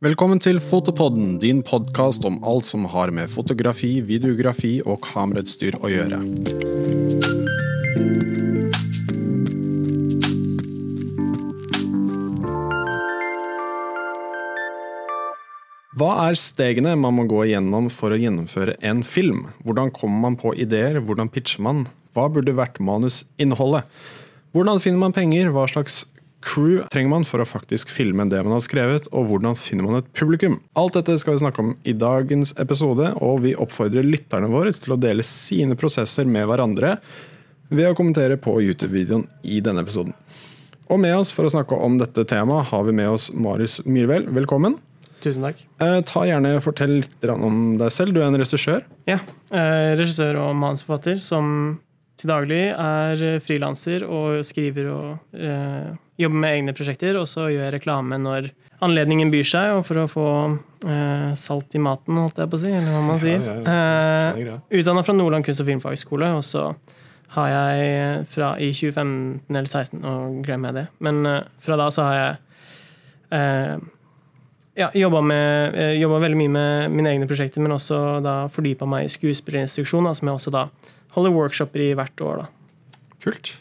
Velkommen til Fotopodden, din podkast om alt som har med fotografi, videografi og kamerautstyr å gjøre. Hva er stegene man må gå igjennom for å gjennomføre en film? Hvordan kommer man på ideer? Hvordan pitcher man? Hva burde vært manusinnholdet? Hvordan finner man penger? Hva slags crew trenger man for å faktisk filme det man har skrevet? Og hvordan finner man et publikum? Alt dette skal vi snakke om i dagens episode, og vi oppfordrer lytterne våre til å dele sine prosesser med hverandre ved å kommentere på YouTube-videoen i denne episoden. Og med oss for å snakke om dette temaet har vi med oss Marius Myhrvel. Velkommen. Tusen takk. Eh, ta gjerne Fortell litt om deg selv. Du er en regissør. Ja. Eh, regissør og manusforfatter som til daglig er frilanser og skriver og eh, jobber med egne prosjekter. Og så gjør jeg reklame når anledningen byr seg, og for å få eh, salt i maten, holdt jeg på å si. Eller hva man sier. Ja, ja, ja. Eh, Utdanna fra Nordland kunst- og filmfagskole, og så har jeg fra i 2015 eller 2016, og glemmer jeg det, men eh, fra da så har jeg eh, ja, jobba, med, eh, jobba veldig mye med mine egne prosjekter, men også da fordypa meg i skuespillerinstruksjon, som jeg også da holder workshoper i hvert år. da. Kult.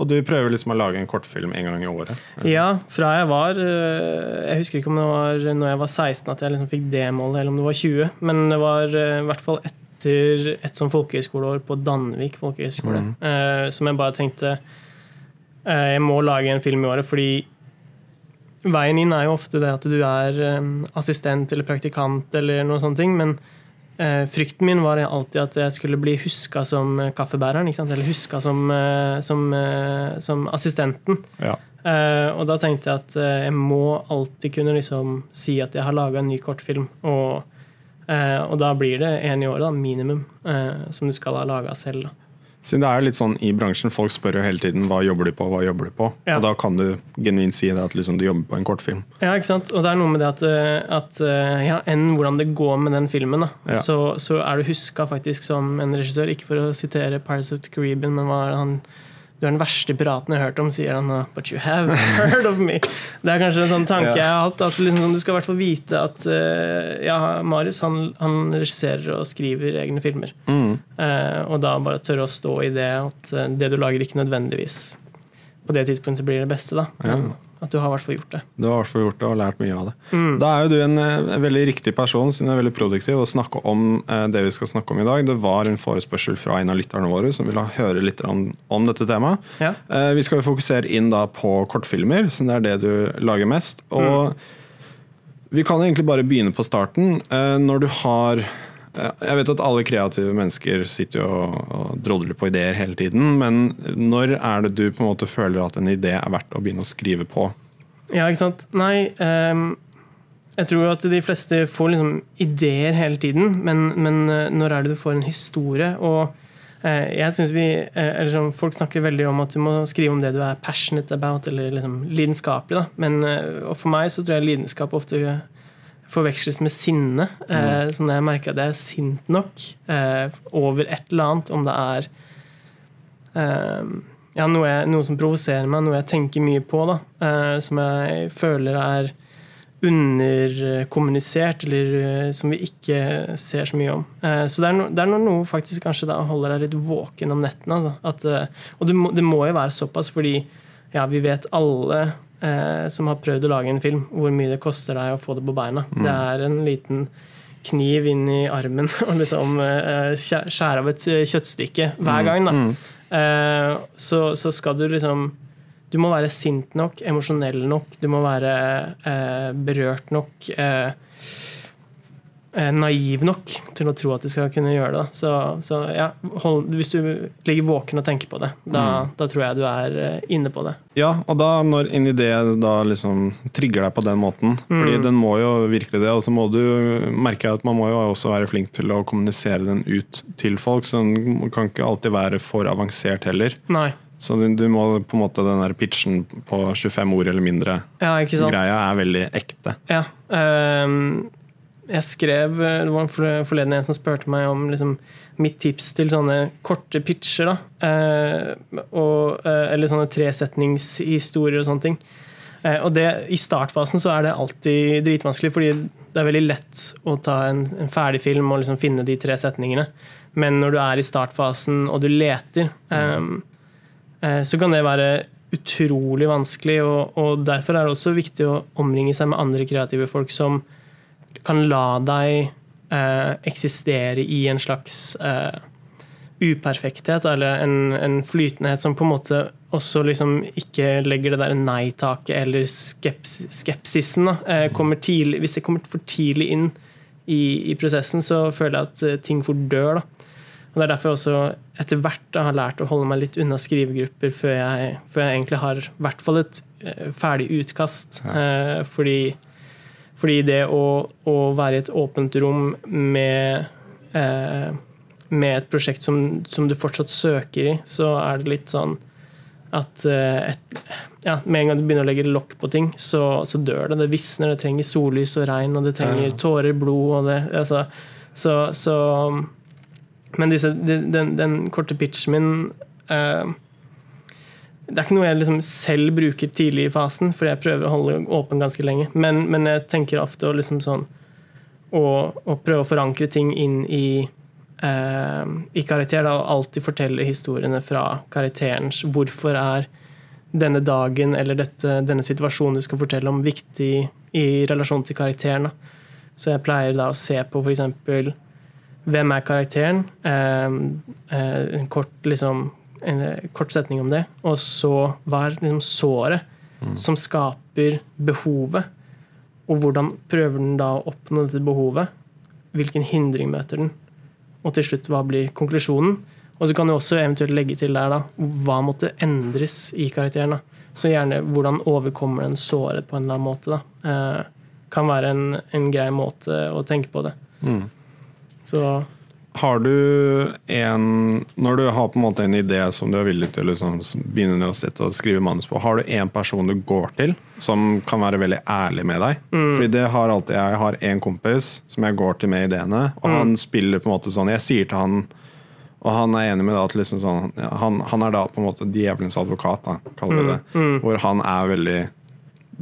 Og du prøver liksom å lage en kortfilm en gang i året? Ja, fra jeg var eh, Jeg husker ikke om det var når jeg var 16 at jeg liksom fikk det målet, eller om det var 20, men det var eh, i hvert fall etter et sånn folkehøyskoleår på Danvik folkehøyskole, Mm. eh, som jeg bare tenkte Jeg må lage en film i året, fordi veien inn er jo ofte det at du er assistent eller praktikant eller noe sånne ting, men frykten min var alltid at jeg skulle bli huska som eh, kaffebæreren, eller huska som, eh, som, eh, som assistenten. Ja. Eh, og da tenkte jeg at eh, jeg må alltid kunne liksom si at jeg har laga en ny kortfilm. Og, eh, og da blir det én i året, minimum, eh, som du skal ha laga selv. da. Siden det er jo litt sånn i bransjen, folk spør jo hele tiden hva jobber du på, hva jobber du på? Ja. Og da kan du genuint si det at liksom du jobber på en kortfilm. Ja, ikke sant? Og det er noe med det at, eh, at eh, ja, enn hvordan det går med den filmen, da, Ja. så, så er du huska faktisk som en regissør. Ikke for å sitere Pirates of the Caribbean, men hva er det han du er den verste piraten jeg har hørt om, sier han. But you have heard of me. Det er kanskje en sånn tanke jeg har hatt. At liksom, du skal i hvert fall vite at uh, ja, Marius han, han regisserer og skriver egne filmer. Mm. Uh, og da bare tørre å stå i det at eh, det du lager, ikke nødvendigvis på det tidspunktet blir det beste. da Ja. At du har i hvert fall gjort det. Du har i hvert fall gjort det og lært mye av det. Mm. Da er jo du en, en veldig riktig person, siden du er veldig produktiv, å snakke om eh, det vi skal snakke om i dag. Det var en forespørsel fra en av lytterne våre som ville høre litt om, om dette temaet. Ja. Eh, Vi skal jo fokusere inn da på kortfilmer, siden det er det du lager mest. Og vi kan egentlig bare begynne på starten. Eh, Når du har eh, Jeg vet at alle kreative mennesker sitter jo og, drodler på ideer hele tiden, men når er det du på en måte føler at en idé er verdt å begynne å skrive på? Ja, ikke sant? Nei, um, jeg tror at de fleste får liksom ideer hele tiden, men, men eh, når er det du får en historie? Og eh, jeg synes vi, eh, eller sånn, Folk snakker veldig om at du må skrive om det du er passionate about, eller liksom lidenskapelig. da. Men og For meg så tror jeg lidenskap ofte forveksles med sinne. Eh, så når jeg merker at jeg er sint nok eh, over et eller annet, om det er eh, ja, noe, jeg, noe som provoserer meg, noe jeg tenker mye på, da, eh, som jeg føler er underkommunisert, eller eh, som vi ikke ser så mye om. Eh, så det er, no, det er noe faktisk kanskje da holder deg litt våken om nettene. Altså. At, og det må, det må jo være såpass, fordi ja, vi vet alle eh, som har prøvd å lage en film, hvor mye det koster deg å få det på beina. Det er en liten kniv inn i armen og liksom eh, skjære av et eh, kjøttstykke hver gang. da. Eh, så, så skal du liksom Du må være sint nok, emosjonell nok, du må være eh, berørt nok. Eh, naiv nok til å tro at du skal kunne gjøre det. Så, så ja, hold, hvis du ligger våken og tenker på det, da, da tror jeg du er eh, inne på det. Ja, og da når en idé da liksom trigger deg på den måten, fordi den må jo virkelig det, og så må du merke at man må jo også være flink til å kommunisere den ut til folk, så den kan ikke alltid være for avansert heller. Nei. Så du, du må på en måte den der pitchen på 25 ord eller mindre Ja, greia er veldig ekte. Ja. ehm, jeg skrev Det var for- forleden en som spurte meg om liksom, mitt tips til sånne korte pitcher. Eh, og, eh, eller sånne tresetningshistorier og sånne ting. Eh, og det, I startfasen så er det alltid dritvanskelig, fordi det er veldig lett å ta en, en ferdig film og liksom finne de tre setningene. Men når du er i startfasen og du leter, eh, uh, så kan det være utrolig vanskelig. Og, og, derfor er det også viktig å omringe seg med andre kreative folk som kan la deg eh, eksistere i en slags eh, uperfekthet, eller en, en, flytenhet som på en måte også liksom ikke legger det der nei-taket eller skeps, skepsisen. Eh, tidlig, hvis det kommer for tidlig inn i, i, prosessen, så føler jeg at eh, ting fort dør. Da. Og Det er derfor jeg også etter hvert har lært å holde meg litt unna skrivegrupper før jeg, før jeg egentlig har i hvert fall et eh, ferdig utkast. Ja. Eh, fordi, fordi, det å, å, være i et åpent rom med eh, med et prosjekt som, som, du fortsatt søker i, så er det litt sånn at eh, et, ja, med en gang du begynner å legge lokk på ting, så, så, dør det. Det visner, det trenger sollys og regn, og det trenger ja. tårer, blod og det altså, så, så, Men disse, den, den, korte pitchen min uh, Det er ikke noe jeg liksom selv bruker tidlig i fasen, fordi jeg prøver å holde åpen ganske lenge. Men, men jeg tenker ofte å liksom sånn å, å prøve å forankre ting inn i eh, i karakter da, og alltid fortelle historiene fra karakterens Hvorfor er denne dagen eller dette, denne situasjonen du skal fortelle om, viktig i relasjon til karakteren? Da. Så jeg pleier da å se på f.eks. hvem er karakteren? Eh, eh, en kort, liksom, en kort setning om det. Og så hva er liksom såret mm. som skaper behovet? Og hvordan prøver den da å oppnå dette behovet? Hvilken hindring møter den? Og til slutt, hva blir konklusjonen? Og så kan du også eventuelt legge til der da, hva måtte endres i karakteren. da. Så gjerne hvordan overkommer den såret på en eller annen måte. da. Eh, kan være en, en, grei måte å tenke på det. Mm. Så har du en Når du har på en måte en idé som du er villig til å liksom begynne å sitte og skrive manus på, har du en person du går til som kan være veldig ærlig med deg? Mm. Fordi det har alltid jeg. Jeg har en kompis som jeg går til med ideene, og mm. han spiller på en måte sånn Jeg sier til han og han er enig med deg at liksom sånn, han, han, er da på en måte djevelens advokat, da, kaller vi det. Mm. mm. Hvor han er veldig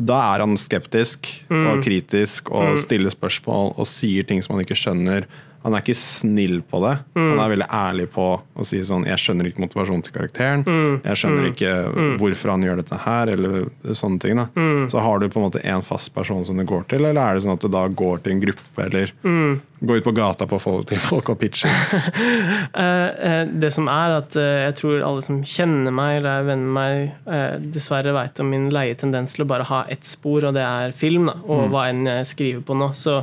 Da er han skeptisk og mm. kritisk og mm. stiller spørsmål og sier ting som han ikke skjønner han er ikke snill på det. Mm. Han er veldig ærlig på å si sånn Jeg skjønner ikke motivasjonen til karakteren. Mm. Jeg skjønner mm. ikke mm. hvorfor han gjør dette her, eller sånne ting. da mm. Så har du på en måte en fast person som du går til, eller er det sånn at du da går til en gruppe, eller mm. går ut på gata på folk, til folk og pitcher? Eh, eh, det som er at eh, jeg tror alle som kjenner meg eller er venner med meg, dessverre veit om min leie tendens til å bare ha ett spor, og det er film, da, og hva enn jeg skriver på nå. Så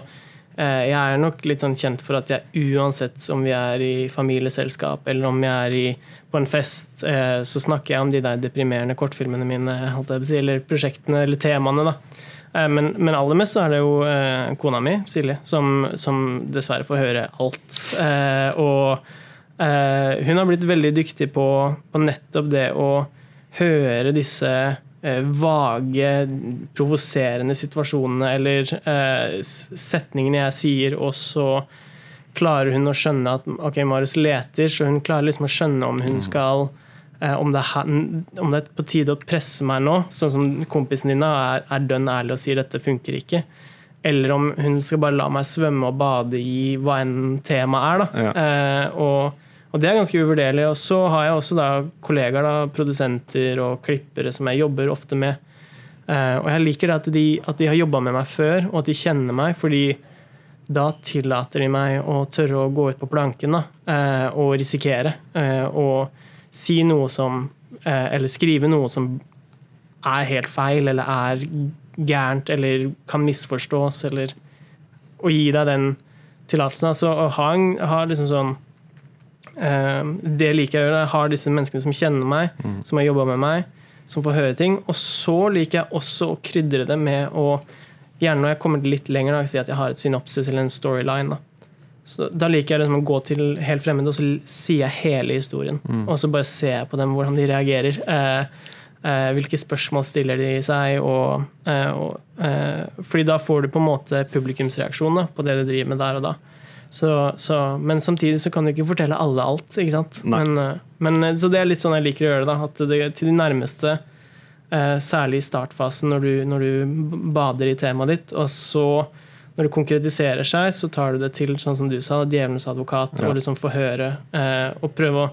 jeg er nok litt sånn kjent for at jeg uansett om vi er i familieselskap eller om jeg er i, på en fest, eh, så snakker jeg om de der deprimerende kortfilmene mine, eller prosjektene eller temaene. da. Eh, men, men, aller mest så er det jo kona mi, Silje, som, som dessverre får høre alt. Og hun har blitt veldig dyktig på, på nettopp det å høre disse Eh, vage, provoserende situasjonene eller eh, setningene jeg sier, og så klarer hun å skjønne at ok, Marius leter, så hun klarer liksom å skjønne om hun mm. skal eh, om, det er, om, det er, på tide å presse meg nå, sånn som kompisen din er, er dønn ærlig og sier dette funker ikke. Eller om hun skal bare la meg svømme og bade i hva enn temaet er. da. Ja. Eh, og og det er ganske uvurderlig. Og så har jeg også da kollegaer, da, produsenter og klippere som jeg jobber ofte med. Uh, og jeg liker det at de, at de har jobba med meg før, og at de kjenner meg. fordi da tillater de meg å tørre å gå ut på planken da, uh, og risikere. Uh, og si noe som Eller skrive noe som er helt feil, eller er gærent, eller kan misforstås, eller Å gi deg den tillatelsen. Altså å ha, en, ha liksom sånn det liker jeg å gjøre. Jeg har disse menneskene som kjenner meg, mm. som har jobba med meg, som får høre ting. Og så liker jeg også å krydre det med å Gjerne når jeg kommer litt lenger, da, si at jeg har et synopsis eller en storyline. Da, så da liker jeg liksom å gå til helt fremmede, og så sier jeg hele historien. Mm. Og så bare ser jeg på dem, hvordan de reagerer. Eh, eh, hvilke spørsmål stiller de seg? Og, eh, og, eh, fordi da får du på en måte publikumsreaksjon da, på det du driver med der og da. Så, så, men samtidig så kan du ikke fortelle alle alt. ikke sant? Men, eh, men, eh, så det er litt sånn jeg liker å gjøre det. At det, til de nærmeste Eh, særlig i startfasen, når du, når du bader i temaet ditt. Og så, når det konkretiserer seg, så tar du det til, sånn som du sa, djevelens advokat, Ja. og liksom få Eh, og prøve å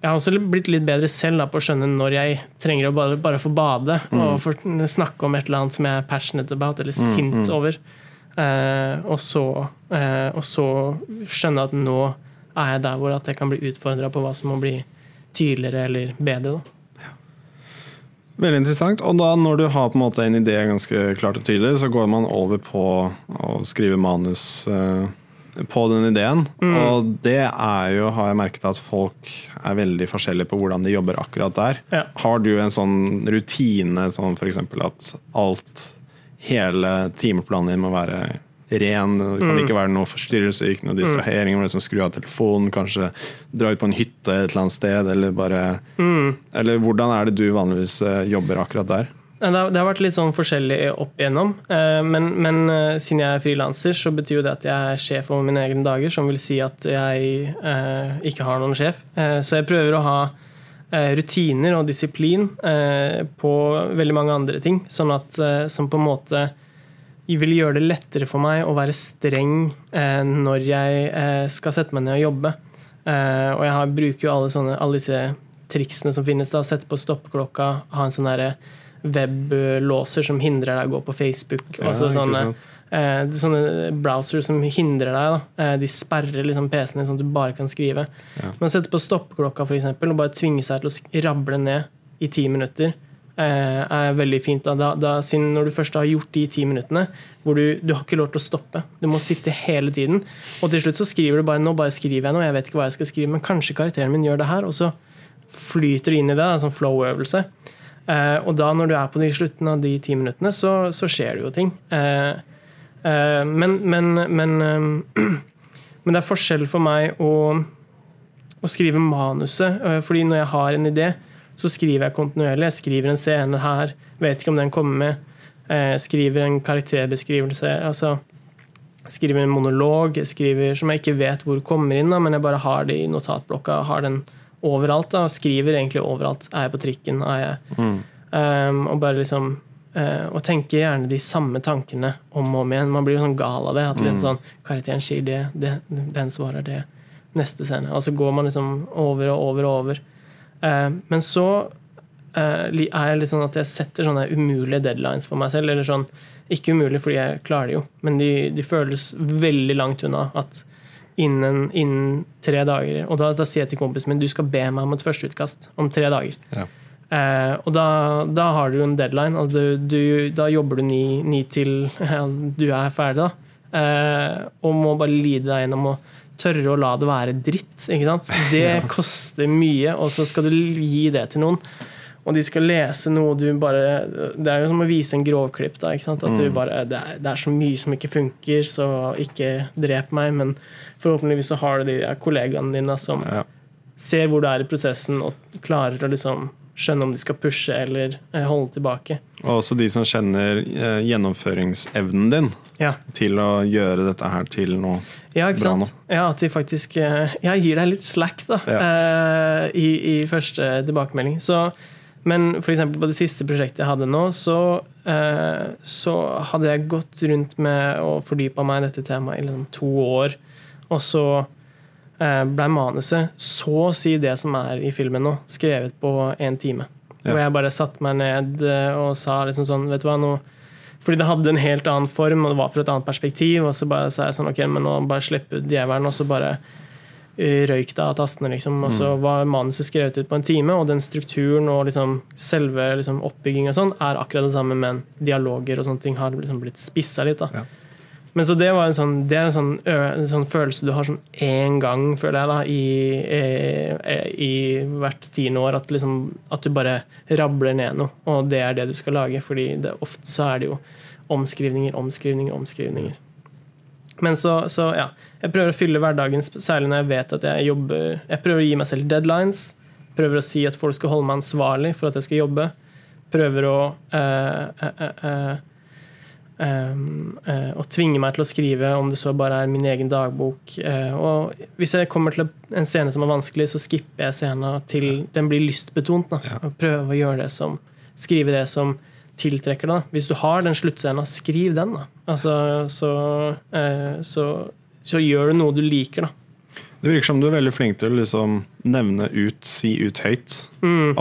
Jeg har også blitt litt bedre selv da, på å skjønne når jeg trenger å bare, bare få bade og snakke om et eller annet som jeg er passionate about, eller sint over. Eh, og, så, eh, og så skjønne at nå er jeg der hvor at jeg kan bli utfordra på hva som må bli tydeligere eller bedre. Da. Veldig interessant. Og da når du har på en måte en idé ganske klart og tydelig, så går man over på å skrive manus eh, på den ideen. Og det er jo, har jeg merket at folk er veldig forskjellige på hvordan de jobber akkurat der. Ja. Har du en sånn rutine som sånn f.eks. at alt, hele timeplanen din må være ren, det kan ikke være noe forstyrrelse, ikke noe distrahering, må liksom skru av telefonen, kanskje dra ut på en hytte et eller annet sted, eller bare Eller hvordan er det du vanligvis eh, jobber akkurat der? Det har, vært litt sånn forskjellig opp igjennom. eh, Men, men eh, siden jeg er frilanser, så betyr jo det at jeg er sjef over mine egne dager. Som vil si at jeg ikke har noen sjef. Så jeg prøver å ha rutiner og disiplin eh, på veldig mange andre ting. Sånn at, eh, som på en måte vil gjøre det lettere for meg å være streng eh, når jeg eh, skal sette meg ned og jobbe. Eh, og jeg bruker jo alle, sånne, alle disse triksene som finnes. da, Sette på stoppeklokka, ha en sånn derre weblåser som hindrer deg å gå på Facebook. Ja, altså sånne, eh, sånne browser som hindrer deg. Da. Eh, de sperrer liksom PC-en din sånn at du bare kan skrive. Ja. Men å sette på stoppeklokka for eksempel, og bare tvinge seg til å rable ned i ti minutter, eh, er veldig fint. Da. Da, da, siden når du først har gjort de ti minuttene, hvor du, du har ikke lov til å stoppe. Du må sitte hele tiden. Og til slutt så skriver du bare nå bare skriver jeg noe, jeg vet ikke hva jeg skal skrive, men kanskje karakteren min gjør det her, og så flyter du inn i det. En sånn flow-øvelse. Eh, og da, når du er på de slutten av de ti minuttene, så, så skjer det jo ting. Eh, eh, men men, men, men det er forskjell for meg å, å skrive manuset. fordi når jeg har en idé, så skriver jeg kontinuerlig. Jeg skriver en scene her, vet ikke om den kommer med. jeg skriver en karakterbeskrivelse. altså skriver en monolog skriver, som jeg ikke vet hvor kommer inn, men jeg bare har det i notatblokka. har den overalt. da, og Skriver egentlig overalt. Er jeg på trikken? Er jeg um, Og bare liksom uh, Og tenker gjerne de samme tankene om og om igjen. Man blir jo sånn gal av det. at litt sånn, Karakteren sier det, det, den svarer det. Neste scene. Og så går man liksom over og over og over. Uh, men så uh, er jeg litt sånn at jeg setter sånne umulige deadlines for meg selv. eller sånn, Ikke umulig, fordi jeg klarer det jo, men de, de føles veldig langt unna. at innen, innen tre dager. Og da, da sier jeg til kompisen min du skal be meg om et førsteutkast om tre dager. Ja. Eh, og da, da har du en deadline, og du, du, da jobber du ni, ni til ja, du er ferdig. da. Eh, og må bare lide deg gjennom å tørre å la det være dritt. ikke sant? Det koster mye, og så skal du gi det til noen. Og de skal lese noe du bare Det er jo som å vise en grovklipp. da, ikke sant? At du bare, det er, det er så mye som ikke funker, så ikke drep meg. Men forhåpentligvis så har du de kollegaene dine som Ja. ser hvor du er i prosessen, og klarer å liksom skjønne om de skal pushe eller eh, holde tilbake. Og også de som kjenner eh, gjennomføringsevnen din Ja, til å gjøre dette her til noe ja Bra sant? Ja, At de faktisk eh, Jeg gir deg litt slack da, ja. i, i første tilbakemelding. Så, men eksempel på det siste prosjektet jeg hadde nå, så, eh, så hadde jeg gått rundt med og fordypa meg i dette temaet i liksom to år. Og så eh, ble manuset så å si det som er i filmen nå, skrevet på én time. Ja. Hvor jeg bare satte meg ned eh, og sa liksom sånn Vet du hva, nå fordi det hadde en helt annen form, og det var fra et annet perspektiv. Og så bare sa jeg sånn, ok, men nå bare slipp ut djevelen, og så bare røyk det av tastene, liksom. Og så var manuset skrevet ut på en time, og den strukturen og liksom selve liksom, oppbygging og sånn er akkurat det samme, men dialoger og sånne ting har liksom blitt spissa litt. da. Ja. Men så det, var en sånn, det er en sånn, en sånn følelse du har sånn én gang, føler jeg, da, i, i, i hvert tiende år. At, liksom, at du bare rabler ned noe, og det er det du skal lage. fordi det, ofte så er det jo omskrivninger, omskrivninger, omskrivninger. Men så, så ja, jeg prøver å fylle hverdagen, særlig når jeg vet at jeg jobber Jeg prøver å gi meg selv deadlines. Prøver å si at folk skal holde meg ansvarlig for at jeg skal jobbe. Prøver å eh, eh, eh, Um, eh, og tvinge meg til å skrive, om det så bare er min egen dagbok. Eh, og hvis jeg kommer til en scene som er vanskelig, så skipper jeg scenen til den blir lystbetont. Da, og prøver å gjøre det som skrive det som tiltrekker deg. Hvis du har den sluttscenen, skriv den. da. Altså, så, eh, så, så gjør du noe du liker, da. Det virker som du er veldig flink til å liksom nevne ut, si ut høyt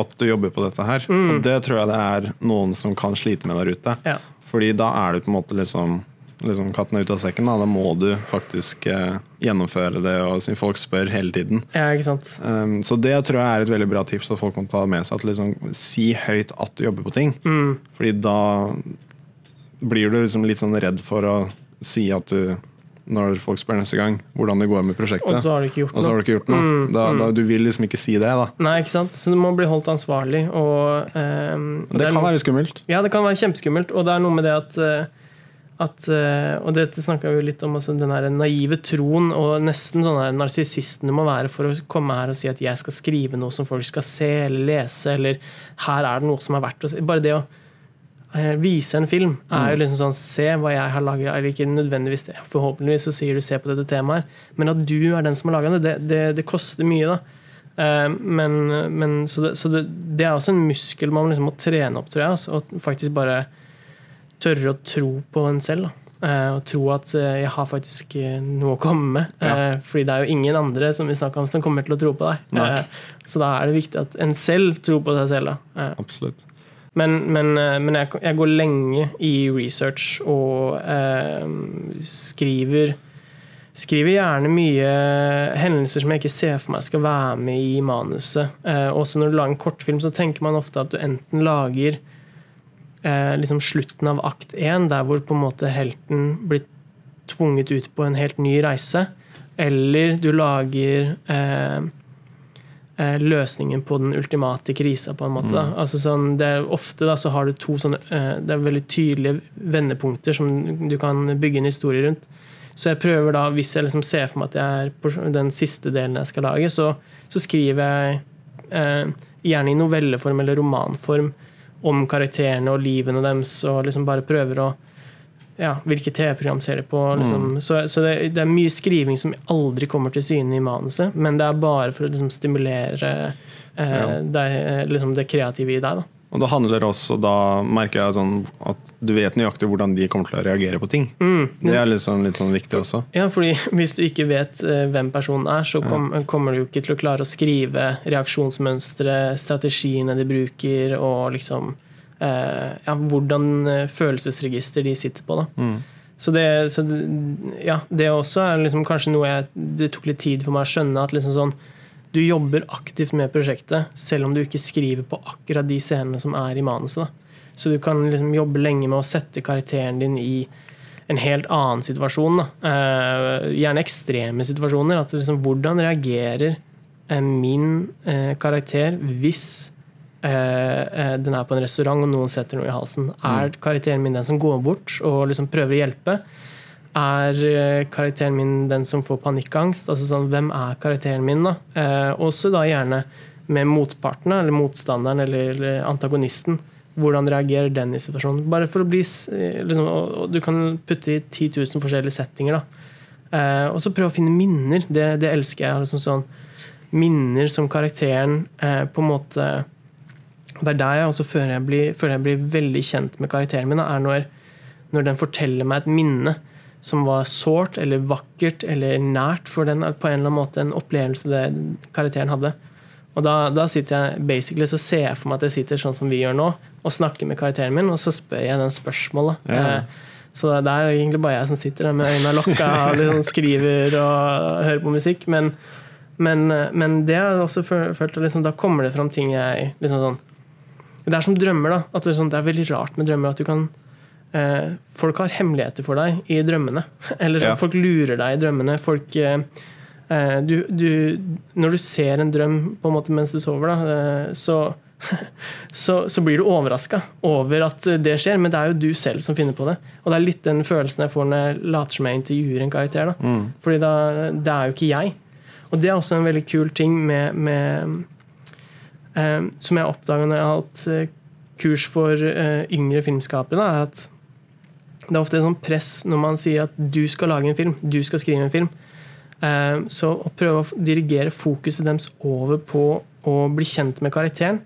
at du jobber på dette her. Og det tror jeg det er noen som kan slite med der ute. Ja. Fordi da er du på en måte liksom, liksom katten er ute av sekken. Da. da må du faktisk eh, gjennomføre det, og siden folk spør hele tiden. Ja, ikke sant? Um, så det tror jeg er et veldig bra tips at folk må ta med seg. At liksom, si høyt at du jobber på ting. Fordi da blir du liksom litt sånn redd for å si at du når folk spør neste gang hvordan det går med prosjektet. Og så har du ikke gjort Og så har noe. du ikke gjort noe. Mm, Da, da, du vil liksom ikke si det, da. Nei, ikke sant? Så du må bli holdt ansvarlig. Og, og Det er kan noe- være skummelt. Ja, det kan være kjempeskummelt. Og det er noe med det at, eh, at eh, Og dette snakka vi litt om, altså, den naive troen og nesten sånn her narsissisten du må være for å komme her og si at jeg skal skrive noe som folk skal se eller lese, eller her er det noe som er verdt å se. Bare det å eh, vise en film er jo liksom sånn Se hva jeg har laga, eller ikke nødvendigvis det. Forhåpentligvis så sier du se på dette temaet, men at du er den som har laga det, det, det, det koster mye, da. Eh, Men, men, så det, så det, det er også en muskel man liksom må trene opp, tror jeg. Altså, og faktisk bare tørre å tro på en selv. Eh, Og tro at eh, jeg har faktisk eh, noe å komme med. Ja. Eh, Fordi det er jo ingen andre som vi snakker om som kommer til å tro på deg. Så da er det viktig at en selv tror på seg selv. Absolutt. Men, men, men jeg, jeg går lenge i research og eh, skriver Skriver gjerne mye hendelser som jeg ikke ser for meg skal være med i manuset. Eh, også når du lager en kortfilm, så tenker man ofte at du enten lager liksom slutten av akt én, der hvor på en måte helten blir tvunget ut på en helt ny reise, eller du lager eh, eh, løsningen på den ultimate krisa, på en måte. Da. Altså sånn, det er ofte da, så har du to sånne eh, Det er veldig tydelige vendepunkter som du kan bygge en historie rundt. Så jeg prøver da, hvis jeg liksom ser for meg at jeg er på den siste delen jeg skal lage, så, så skriver jeg eh, gjerne i novelleform eller romanform om karakterene og livene deres, og liksom bare prøver å ja, hvilke TV-program ser de på? Liksom. Så, så det, det er mye skriving som aldri kommer til syne i manuset, men det er bare for å liksom, stimulere eh, Ja. deg, eh, liksom det kreative i deg. Da. Og det handler også, da merker jeg sånn at du vet nøyaktig hvordan de kommer til å reagere på ting. Mm. Det er liksom litt sånn viktig også. Ja, fordi Hvis du ikke vet eh, hvem personen er, så kom, kommer du jo ikke til å klare å skrive reaksjonsmønstre, strategiene de bruker, og liksom eh, ja, hvordan eh, følelsesregister de sitter på. da. Så, det, så det, ja, det også er liksom kanskje noe jeg, det tok litt tid for meg å skjønne. at liksom sånn, Du jobber aktivt med prosjektet, selv om du ikke skriver på akkurat de scenene som er i manuset. da. Så du kan liksom jobbe lenge med å sette karakteren din i en helt annen situasjon. Da. Eh, gjerne ekstreme situasjoner. At liksom, hvordan reagerer eh, min eh, karakter hvis eh, eh, den er på en restaurant og noen setter noe i halsen? Er karakteren min den som går bort og liksom prøver å hjelpe? Er eh, karakteren min den som får panikkangst? Altså sånn, Hvem er karakteren min? da? Eh, også da gjerne med motparten, eller motstanderen eller, eller antagonisten. Hvordan reagerer den i situasjonen? Bare for å bli eh, liksom, og Du kan putte i 10 000 forskjellige settinger. da. Eh, og så prøve å finne minner. Det, det elsker jeg. Liksom sånn, minner som karakteren eh, på en måte Det er der jeg også føler jeg blir, føler jeg blir veldig kjent med karakteren min. da, er når, når den forteller meg et minne som var sårt eller vakkert eller nært for den, på en eller annen måte en opplevelse det karakteren hadde. Og da, da sitter jeg basically så ser jeg for meg at jeg sitter sånn som vi gjør nå, og snakker med karakteren min, og så spør jeg den spørsmålet. Ja. Eh, Så det er egentlig bare jeg som sitter der med øynene lokka og liksom skriver og hører på musikk. Men, men, men det har jeg også følt liksom, da kommer det fram ting jeg liksom sånn Det er som drømmer, da. At det, er sånn, det er veldig rart med drømmer at du kan eh, Folk har hemmeligheter for deg i drømmene. Eller sånn, Ja. folk lurer deg i drømmene. Folk eh, eh, du, du, Når du ser en drøm på en måte mens du sover, da, eh, så så, så blir du overraska over at det skjer, men det er jo du selv som finner på det. Og det er litt den følelsen jeg får når jeg later som jeg intervjuer en karakter. Da. Fordi da, det er jo ikke jeg. Og det er også en veldig kul ting med, med eh, Som jeg oppdaga når jeg har hatt eh, kurs for eh, yngre filmskapere, er at det er ofte et sånt press når man sier at du skal lage en film, du skal skrive en film. Eh, så å prøve å dirigere fokuset deres over på å bli kjent med karakteren,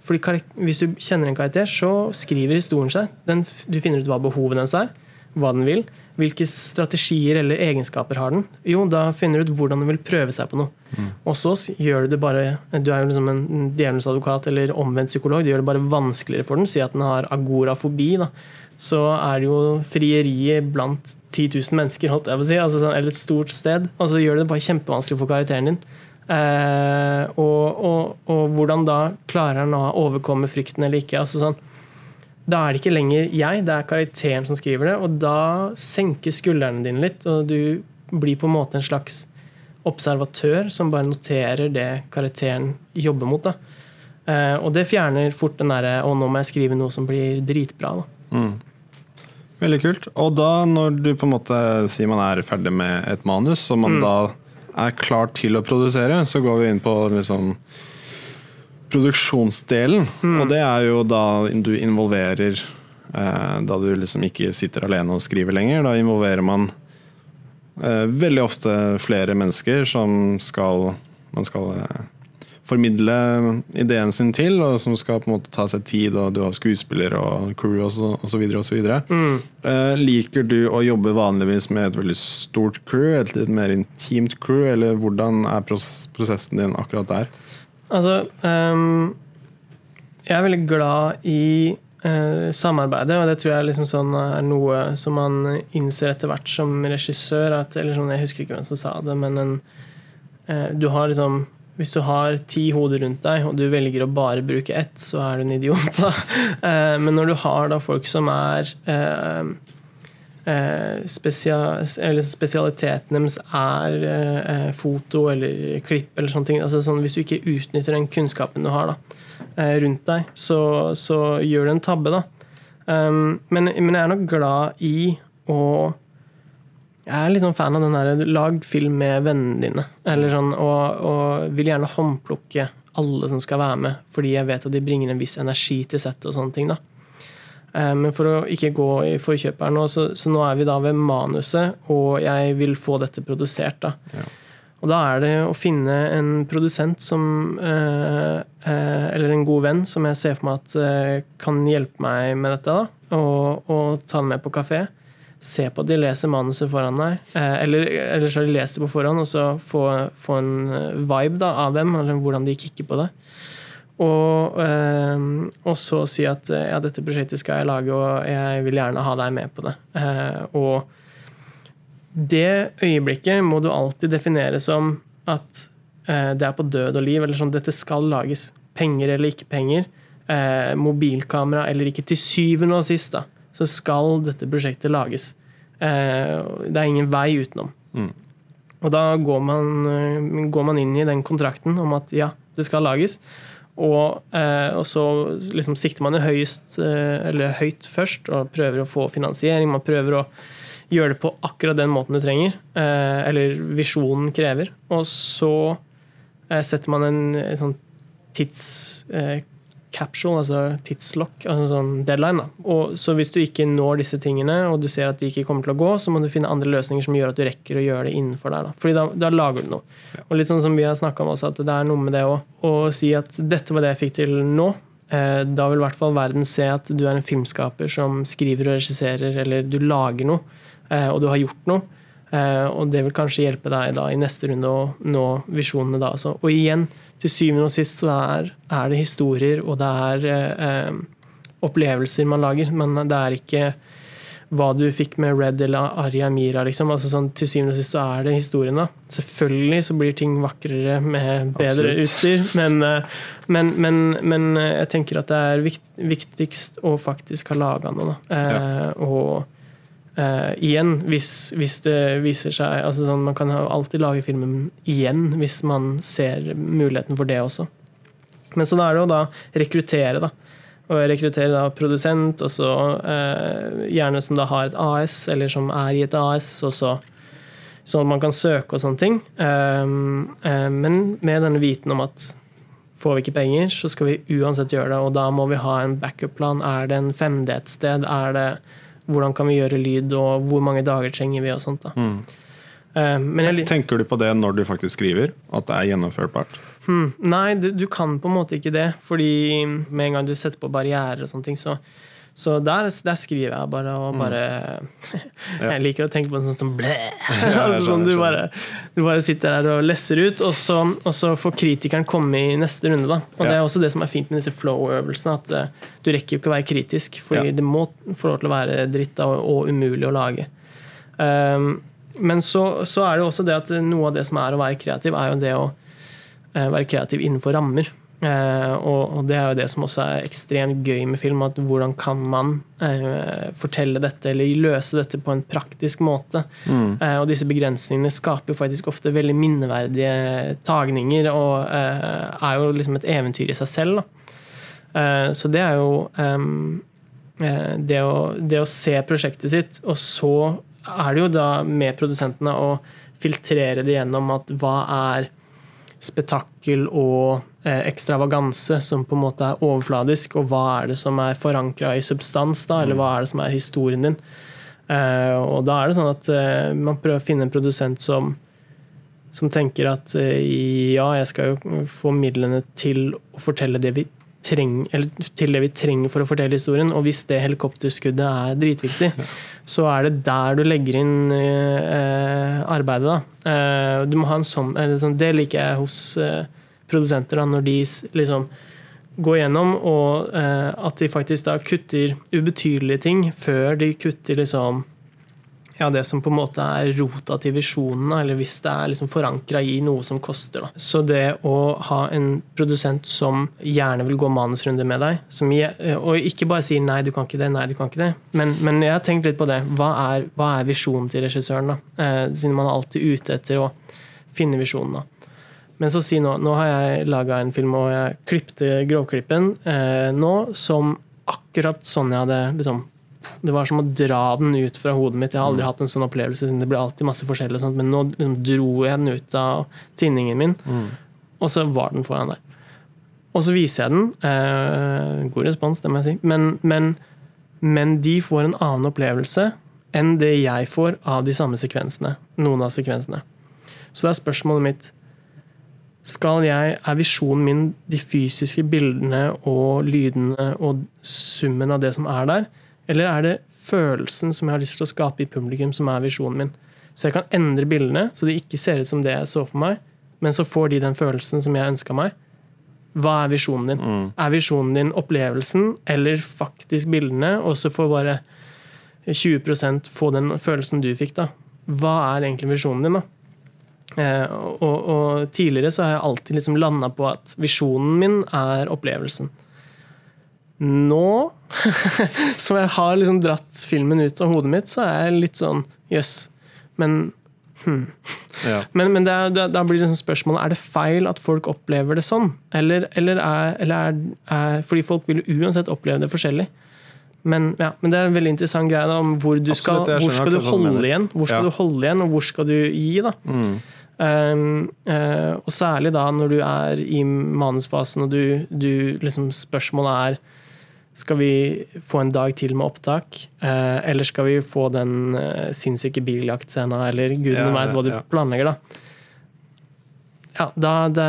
Fordi karakter, Hvis du kjenner en karakter, så skriver historien seg. Den, du finner ut hva behovet dens er, hva den vil. Hvilke strategier eller egenskaper har den? Jo, da finner du ut hvordan den vil prøve seg på noe. Og så gjør du det bare Du er jo liksom en djevelens advokat eller omvendt psykolog. Du gjør det bare vanskeligere for den. Si at den har agorafobi. da så er det jo frieriet blant 10 000 mennesker, holdt jeg på å si, altså sånn, eller et stort sted. Altså det gjør det bare kjempevanskelig for karakteren din. Eh, og, og, og hvordan da klarer han å overkomme frykten eller ikke. altså sånn da er det ikke lenger jeg, det er karakteren som skriver det. Og da senker skuldrene dine litt, og du blir på en måte en slags observatør som bare noterer det karakteren jobber mot. Da. Eh, og det fjerner fort den derre 'Å, nå må jeg skrive noe som blir dritbra'. Da. Veldig kult. Og da, når du på en måte sier man er ferdig med et manus, og man da er klar til å produsere, så går vi inn på liksom produksjonsdelen. Og det er jo da du involverer eh, Da du liksom ikke sitter alene og skriver lenger. Da involverer man eh, veldig ofte flere mennesker som skal man skal eh, formidle ideen sin til, og som skal på en måte ta seg tid, og du har skuespiller og crew osv. Mm. Uh, liker du å jobbe vanligvis med et veldig stort crew, et litt mer intimt crew, eller hvordan er pros prosessen din akkurat der? Altså um, Jeg er veldig glad i uh, samarbeidet, og det tror jeg liksom sånn er noe som man innser etter hvert som regissør. At, eller sånn, jeg husker ikke hvem som sa det, men en, uh, du har liksom hvis du har ti hoder rundt deg, og du velger å bare bruke ett, så er du en idiot. Da. Eh, Men når du har da folk som er eh, eh, Spesialiteten deres er foto eller klipp eller sånne ting. Altså sånn, hvis du ikke utnytter den kunnskapen du har da, rundt deg, så, så gjør du en tabbe. da. Men, men jeg er nok glad i å jeg er sånn fan av den derre lag film med vennene dine. Eller sånn, og, og vil gjerne håndplukke alle som skal være med, fordi jeg vet at de bringer en viss energi til settet og sånne ting. da. Eh, Men for å ikke gå i forkjøpet her nå, så, så nå er vi da ved manuset, og jeg vil få dette produsert. da. Ja. Og da er det å finne en produsent som eh, eh, Eller en god venn som jeg ser for meg at eh, kan hjelpe meg med dette. da, Og, og ta den med på kafé. Se på at de leser manuset foran deg. Eh, eller, eller så har de lest det på forhånd, og så få, få en eh, vibe da, av dem, eller hvordan de kikker på det. Og, eh, og så si at ja, dette prosjektet skal jeg lage, og jeg vil gjerne ha deg med på det. Og det øyeblikket må du alltid definere som at det er på død og liv, eller sånn dette skal lages. Penger eller ikke penger, eh, mobilkamera eller ikke. Til syvende og sist da, så skal dette prosjektet lages. Eh, det er ingen vei utenom. Mm. Og da går man, eh, går man inn i den kontrakten om at ja, det skal lages. Og, eh, og så liksom sikter man høyest, eller høyt først og prøver å få finansiering. Man prøver å gjøre det på akkurat den måten du trenger, eller visjonen krever. Og så setter man en, en sånn tidscapsule, altså tidslokk, altså sånn deadline. Da. Og, så hvis du ikke når disse tingene, og du ser at de ikke kommer til å gå, så må du finne andre løsninger som gjør at du rekker å gjøre det innenfor der. Da. Fordi da, da lager du noe. Og litt sånn som vi har snakka om også, at det er noe med det å, å si at dette var det jeg fikk til nå. Eh, Da vil i hvert fall verden se at du er en filmskaper som skriver og regisserer, eller du lager noe, eh, og du har gjort noe. Eh, Og det vil kanskje hjelpe deg da i neste runde å nå visjonene da. også. Og igjen, til syvende og sist så er, er det historier, og det er eh, opplevelser man lager, men det er ikke hva du fikk med Red eller Arya Mira. Liksom. Altså sånn, til syvende og sist så er det historien. da. Selvfølgelig så blir ting vakrere med bedre Absolutt. utstyr, men, eh, men, men, men eh, jeg tenker at det er viktigst å faktisk ha laga noe. Da. Eh, Og eh, igjen, hvis, hvis det viser seg altså sånn, Man kan alltid lage filmen igjen hvis man ser muligheten for det også. Men så da er det å da rekruttere, da. Og rekruttere da produsent, og så uh, gjerne som da har et AS, eller som er i et AS, og så sånn at man kan søke og sånne ting. Um, eh, men med denne viten om at får vi ikke penger, så skal vi uansett gjøre det, og da må vi ha en backup-plan. Er det en 5D et sted? Er det hvordan kan vi gjøre lyd, og hvor mange dager trenger vi, og sånt. da. Mm. Eh, men jeg, Tenker du på det når du faktisk skriver? At det er gjennomførbart? Hmm, nei, du, du kan på en måte ikke det. Fordi med en gang du setter på barrierer og sånne ting, så, så der, der skriver jeg bare og bare Jeg liker å tenke på en sånn som blæ. altså, sånn, du, bare, du bare sitter der og lesser ut, og så, og så får kritikeren komme i neste runde. da. Og Det er også det som er fint med disse flow-øvelsene. At uh, du rekker jo ikke å være kritisk, for Ja. det må få lov til å være dritt da, og, og umulig å lage. Um, men så, så er det også det at noe av det som er å være kreativ, er jo det å uh, være kreativ innenfor rammer. Eh, og, det er jo det som også er ekstremt gøy med film. at Hvordan kan man eh, fortelle dette eller løse dette på en praktisk måte? Mm. og disse begrensningene skaper jo faktisk ofte veldig minneverdige tagninger og eh, er jo liksom et eventyr i seg selv. Da. Eh, så det er jo ehm, eh, det, å, det å se prosjektet sitt, og så er det jo da med produsentene å filtrere det gjennom at hva er spetakkel og eh, ekstravaganse som på en måte er overfladisk, og hva er det som er forankra i substans, da, eller hva er det som er historien din. Eh, og da er det sånn at eh, man prøver å finne en produsent som som tenker at ja, jeg skal jo få midlene til å fortelle det vi trenger, eller til det vi trenger for å fortelle historien. Og hvis det helikopterskuddet er dritviktig, så er det der du legger inn eh, arbeidet. Da. Eh, du må ha en sånn, eller sånn Det liker jeg hos eh, produsenter, da, når de liksom går gjennom, og eh, at de faktisk da kutter ubetydelige ting før de kutter liksom ja, det som på en måte er rota til visjonen, eller hvis det er liksom forankra i noe som koster. Da. Så det å ha en produsent som gjerne vil gå manusrunde med deg, som, og ikke bare sier 'nei, du kan ikke det', 'nei, du kan ikke det', men, men jeg har tenkt litt på det. Hva er, hva er visjonen til regissøren? da? Eh, siden man er alltid ute etter å finne visjonen. da. Men så si nå, nå har jeg laga en film, og jeg klipte grovklippen eh, nå som akkurat sånn jeg hadde liksom Det var som å dra den ut fra hodet mitt. Jeg har aldri hatt en sånn opplevelse, siden det blir alltid masse forskjellig, og sånt, men nå liksom dro jeg den ut av tinningen min, og så var den foran der. Og så viser jeg den. Eh, god respons, det må jeg si. Men, men, men de får en annen opplevelse enn det jeg får av de samme sekvensene. Noen av sekvensene. Så det er spørsmålet mitt skal jeg, Er visjonen min de fysiske bildene og lydene og summen av det som er der? Eller er det følelsen som jeg har lyst til å skape i publikum, som er visjonen min? Så jeg kan endre bildene, så de ikke ser ut som det jeg så for meg, men så får de den følelsen som jeg ønska meg. Hva er visjonen din? Er visjonen din opplevelsen eller faktisk bildene, og så får bare 20% få den følelsen du fikk, da? Hva er egentlig visjonen din, da? Eh, og, og tidligere så har jeg alltid liksom landa på at visjonen min er opplevelsen. Nå som jeg har liksom dratt filmen ut av hodet mitt, så er jeg litt sånn jøss. Men, Ja. men, men det er, da, blir det sånn spørsmålet er det feil at folk opplever det sånn. Eller, eller, er, eller er, er Fordi folk vil uansett oppleve det forskjellig. Men, ja, men det er en veldig interessant greie da, om hvor du Absolutt, skal, hvor skal du holde mener. igjen. Hvor skal Ja. du holde igjen, og hvor skal du gi? da Um, uh, og særlig da når du er i manusfasen og du, du liksom Spørsmålet er skal vi få en dag til med opptak, eh, eller skal vi få den uh, sinnssyke biljaktscena, eller gudene Ja, veit hva du ja. planlegger, da. Ja, da, det,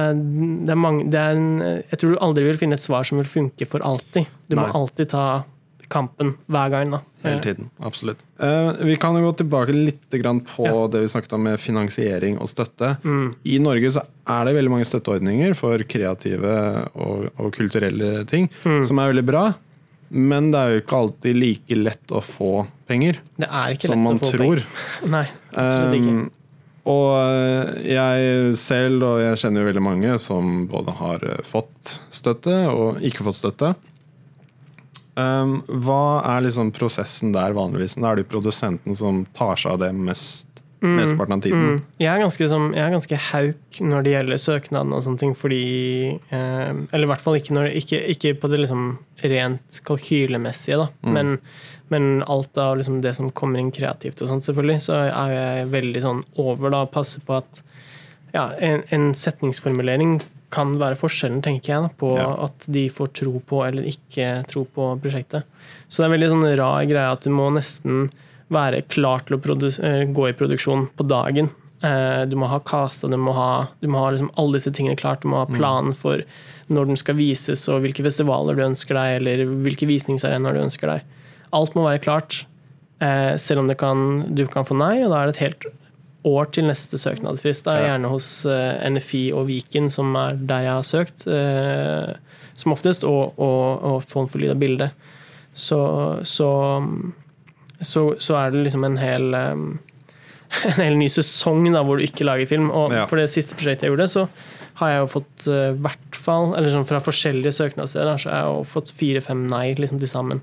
det er mange det er en, Jeg tror du aldri vil finne et svar som vil funke for alltid. Du må alltid ta kampen hver gang. da. Hele tiden. Absolutt. Uh, vi kan jo gå tilbake litt grann på det vi snakket om med finansiering og støtte. I Norge så er det veldig mange støtteordninger for kreative og, og kulturelle ting, som er veldig bra. Men det er jo ikke alltid like lett å få penger Det er ikke som lett man å få tror. penger. Nei, absolutt ikke. Um, og eh, jeg selv, og jeg kjenner jo veldig mange som både har eh, fått støtte og ikke fått støtte. Um, hva er liksom prosessen der vanligvis? Da er det produsenten som tar seg av det mest, mesteparten av tiden. Mm. Jeg, er ganske, som, jeg er ganske hauk når det gjelder søknaden og sånne ting, fordi eh, Eller i hvert fall ikke, når, ikke, ikke på det liksom rent kalkylemessige, da. Mm. Men, men alt av liksom det som kommer inn kreativt og sånt, selvfølgelig, så er jeg veldig sånn over da, Passer på at ja, en, en setningsformulering kan være forskjellen, tenker jeg, på Ja. at de får tro på eller ikke tro på prosjektet. Så det er veldig sånn rar greie at du må nesten være klar til å eh, gå i produksjon på dagen. Eh, du må ha casta, du må ha, du må ha liksom alle disse tingene klart. Du må ha planen for når den skal vises, og hvilke festivaler du ønsker deg, eller hvilke visningsarenaer du ønsker deg. Alt må være klart, eh, selv om det kan, du kan få nei, og da er det et helt år til neste søknadsfrist. Da, er Gjerne hos NFI og Viken, som er der jeg har søkt, som oftest, og, og, og Fond for lyd og bilde. Så, så, så, så er det liksom en hel um, en hel ny sesong da, hvor du ikke lager film. Og Ja. for det siste prosjektet jeg gjorde, så har jeg jo fått uh, hvert fall, eller sånn fra forskjellige søknadssteder, så har jeg jo fått fire-fem nei liksom til sammen.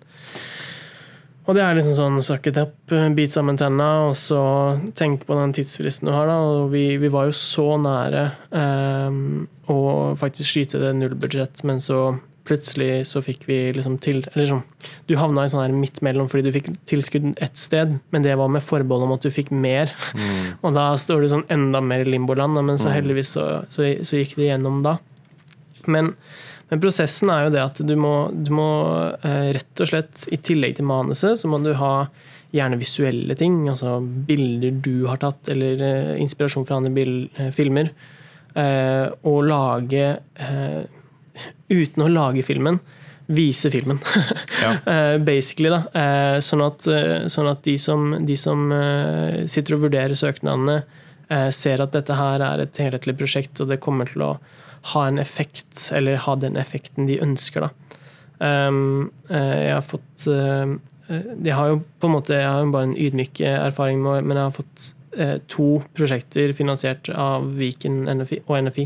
Og det er liksom sånn suck it up, bit sammen tenna, og så tenk på den tidsfristen du har. da, og Vi, vi var jo så nære um, å faktisk skyte det nullbudsjett, men så plutselig så fikk vi liksom til Eller sånn, du havna i sånn her midt mellom fordi du fikk tilskudd ett sted, men det var med forbehold om at du fikk mer. Og da står du sånn enda mer i limboland, men så heldigvis så, så, så gikk det gjennom da. Men, men prosessen er jo det at du må, du må eh, rett og slett, i tillegg til manuset, så må du ha gjerne visuelle ting. Altså bilder du har tatt, eller eh, inspirasjon fra andre eh, filmer. Og lage Uten å lage filmen, vise filmen. Ja. Eh, basically, da. Eh, sånn, at, eh, sånn at de som, de som sitter og vurderer søknadene, ser at dette her er et helhetlig prosjekt, og det kommer til å ha en effekt, eller ha den effekten de ønsker, da. Um, eh, jeg har fått Jeg har jo på en måte Jeg har bare en ydmyk erfaring, med, men jeg har fått to prosjekter finansiert av Viken NFI, og NFI.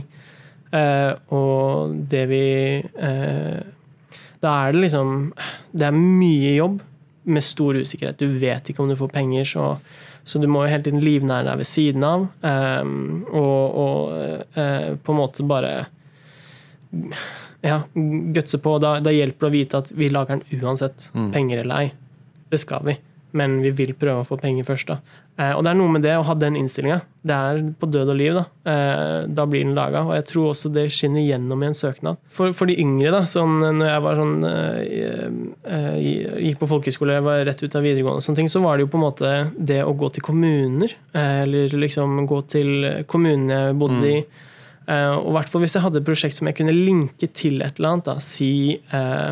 Eh, og det vi eh, Da er det liksom Det er mye jobb med stor usikkerhet. Du vet ikke om du får penger, så, så du må jo hele tiden livnære deg ved siden av. eh, og og eh, på en måte bare ja, gutse på. Da, da hjelper det å vite at vi lager den uansett, penger eller ei. Det skal vi. Men vi vil prøve å få penger først. Da Og det er noe med det å ha den innstillinga. Det er på død og liv. Da eh, Da blir den laga. Og jeg tror også det skinner gjennom i en søknad. For, for de yngre, da, sånn når jeg var sånn eh, eh, Gikk på folkehøyskole, var rett ut av videregående, og sånne ting, så var det jo på en måte det å gå til kommuner. Eh, eller liksom gå til kommunen jeg bodde i. Eh, og hvert hvis jeg hadde et prosjekt som jeg kunne linke til et eller annet, da, si eh,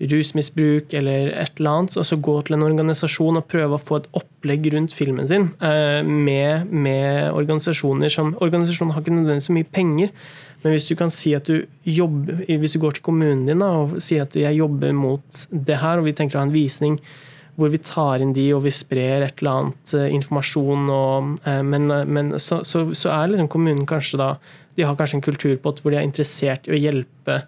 rusmisbruk eller et eller annet, og så gå til en organisasjon og prøve å få et opplegg rundt filmen sin eh, med, med organisasjoner som Organisasjoner har ikke nødvendigvis så mye penger, men hvis du kan si at du jobber Hvis du går til kommunen din da, og sier at jeg jobber mot det her, og vi tenker å ha en visning hvor vi tar inn de og vi sprer et eller annet eh, informasjon. Og, eh, men men så, så, så er liksom kommunen kanskje da De har kanskje en kulturpott hvor de er interessert i å hjelpe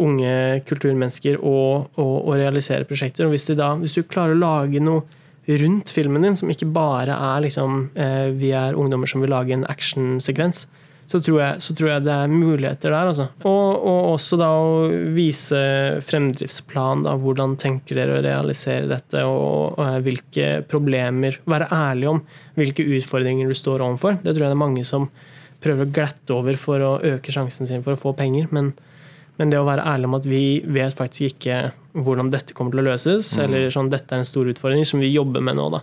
unge kulturmennesker å, å, å realisere prosjekter. Og hvis, da, hvis du klarer å lage noe rundt filmen din, som ikke bare er liksom eh, vi er ungdommer som vil lage en actionsekvens, så tror, jeg, så tror jeg det er muligheter der. Altså. Og, og også da å vise fremdriftsplan. Da, hvordan tenker dere å realisere dette, og, og hvilke problemer Være ærlig om hvilke utfordringer du står overfor. Det tror jeg det er mange som prøver å glatte over for å øke sjansen sin for å få penger. Men, men det å være ærlig om at vi vet faktisk ikke hvordan dette kommer til å løses, eller sånn, dette er en stor utfordring som vi jobber med nå. Da.